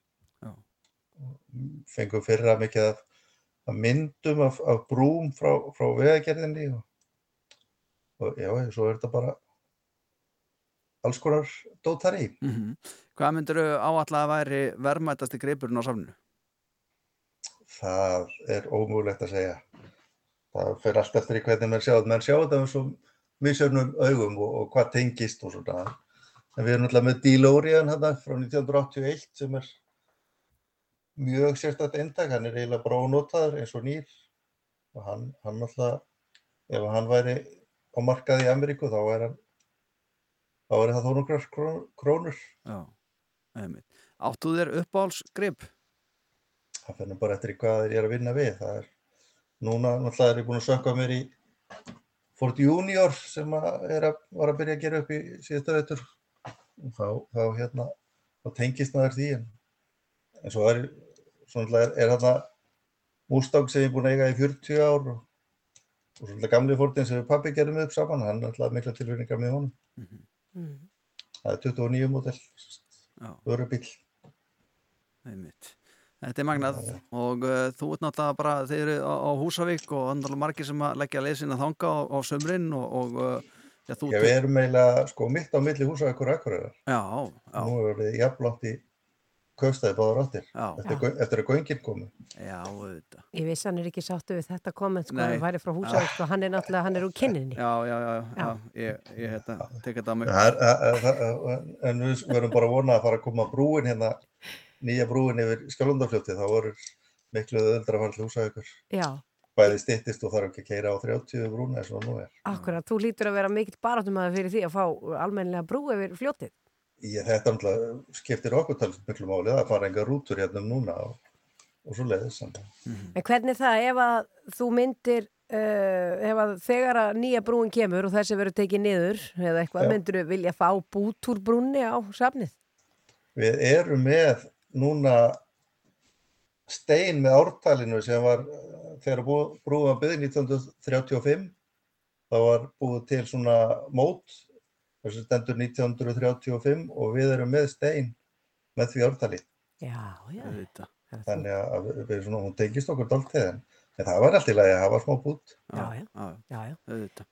Fengum fyrra mikið af, af myndum af, af brúm frá, frá vegagerðinni og, og já, svo er þetta bara alls konar dótar í. Mm Hvað myndir áallega að væri verðmætasti greipurinn á safninu? Það er ómögulegt að segja. Það fer allt eftir í hvernig menn sjá þetta. Menn sjá þetta með svo misjöfnum augum og, og hvað tengist og svona. En við erum náttúrulega með DeLorean hérna frá 1981 sem er mjög sérstætt eintak. Hann er eiginlega bara ónotaður eins og nýr. Og hann, hann náttúrulega, ef hann væri á markaði í Ameríku þá er hann þá er það þó nokkrar kró- krónur. Já, einmitt. Áttu þér uppáhalsgrip? það fyrir bara eftir hvað þeir eru að vinna við. Það er, núna náttúrulega er ég búin að sökka mér í Ford Junior sem að er að, var að byrja að gera upp í síðustu veitur. Og Þá, þá hérna, þá tengist maður því. En, en svo er, er, er hérna Mustang sem ég er búin að eiga í 40 ár og, og svo náttúrulega gamli Fordin sem við pappi gerum upp saman, hann er náttúrulega mikla tilfinningar með honum. Mhm. Það er 29 mótel, vörubíl. Einmitt. Þetta er magnað og uh, þú ert náttúrulega bara, þeir eru á, á Húsavík og andalega margir sem að leggja leið sinna þanga á, á sömrin og, og uh, já, þú við erum eiginlega sko mitt á milli húsavíkur og akkurýrar. Já, já. Nú erum við jafnlátt í kaupstæði báðar áttir. Eftir, eftir að göngin komu. Já, auðvitað. Ég viss hann er ekki sáttu við þetta komment sko, hann væri frá Húsavík sko, hann er náttúrulega, hann er úr kynninni. Já, já, já, já, ég, ég hérna, tek þetta á mig. Það er, að- að- að- en við verum bara að vona að fara að koma brúin hérna, nýja brúin yfir Skjálfandafljóti, þá voru miklu öðuldra að fara til húsavíkur. Já, Bæði styttist og þarf ekki að keira á 30 brúna eins og nú er. akkurat, þú lítur að vera mikill baráttumæður fyrir því að fá almennilega brú yfir fljótið. Ég, þetta náttúrulega skiptir okkur talsið miklu máli að fara enga rútur hérna um núna og, og svo leiðis. En hvernig það, ef að þú myndir, uh, ef að þegar að nýja brúin kemur og þessi verður tekið niður eða eitthvað, Já. myndir þú vilja fá bút úr brúnni á safnið? Við erum með núna stein með ártalinu sem var þegar brúin var byggð 1935 þá var búið til svona mót þessi stendur 1935 og við erum með stein með því ártali Já, já. Auðvitað. þannig að við, svona, hún tengist okkur dálítið en, en það var allt í lagi að hafa smá bút.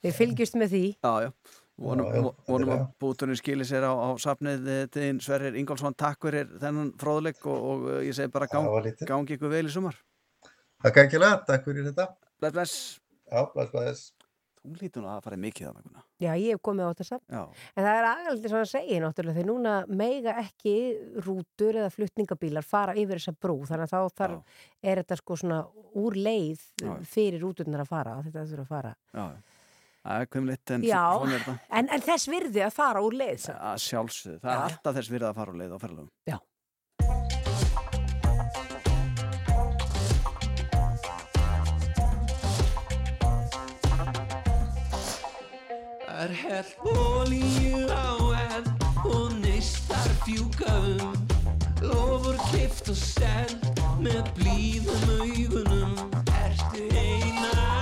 Við fylgjumst með því. Já, já. Vonum, Já, já, vo- vonum að búturinn skilir sér á, á safnið eh, þinn Sverrir Ingólfsson takk fyrir þennan fróðuleik og, og eh, ég segi bara gang, gangi ykkur vel í sumar. Takk ekki lega, takk fyrir þetta Bless, bless. Já, bless, bless. Þú lítur nú að fara mikið þannig. Gunnar. Já, ég hef komið á þetta safn. Já. En það er aðaldi svona að segja náttúrulega því núna meiga ekki rútur eða flutningabílar fara yfir þessa brú þannig að þá þarf, er þetta sko svona úr leið Já. fyrir rúturnar að fara þetta þurfa að fara. Já, það er kvimlitt en Já, svona er þetta. en, en þess virði að fara úr leið samt. Að sjálfsögðu, það er alltaf þess virða að fara á leið á ferðalöfum. Já. Er hell olíu á eld og neistar fjúka um. Lofur keift og seld með blíðum augunum. Ertu eina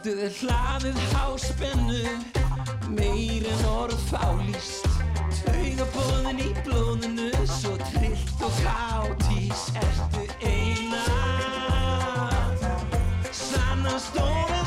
Loftið er hlaðið háspennu, meir en orð fálýst. Taugabóðin í blóðinu, svo trillt og káttís. Ertu eina, sanna stóra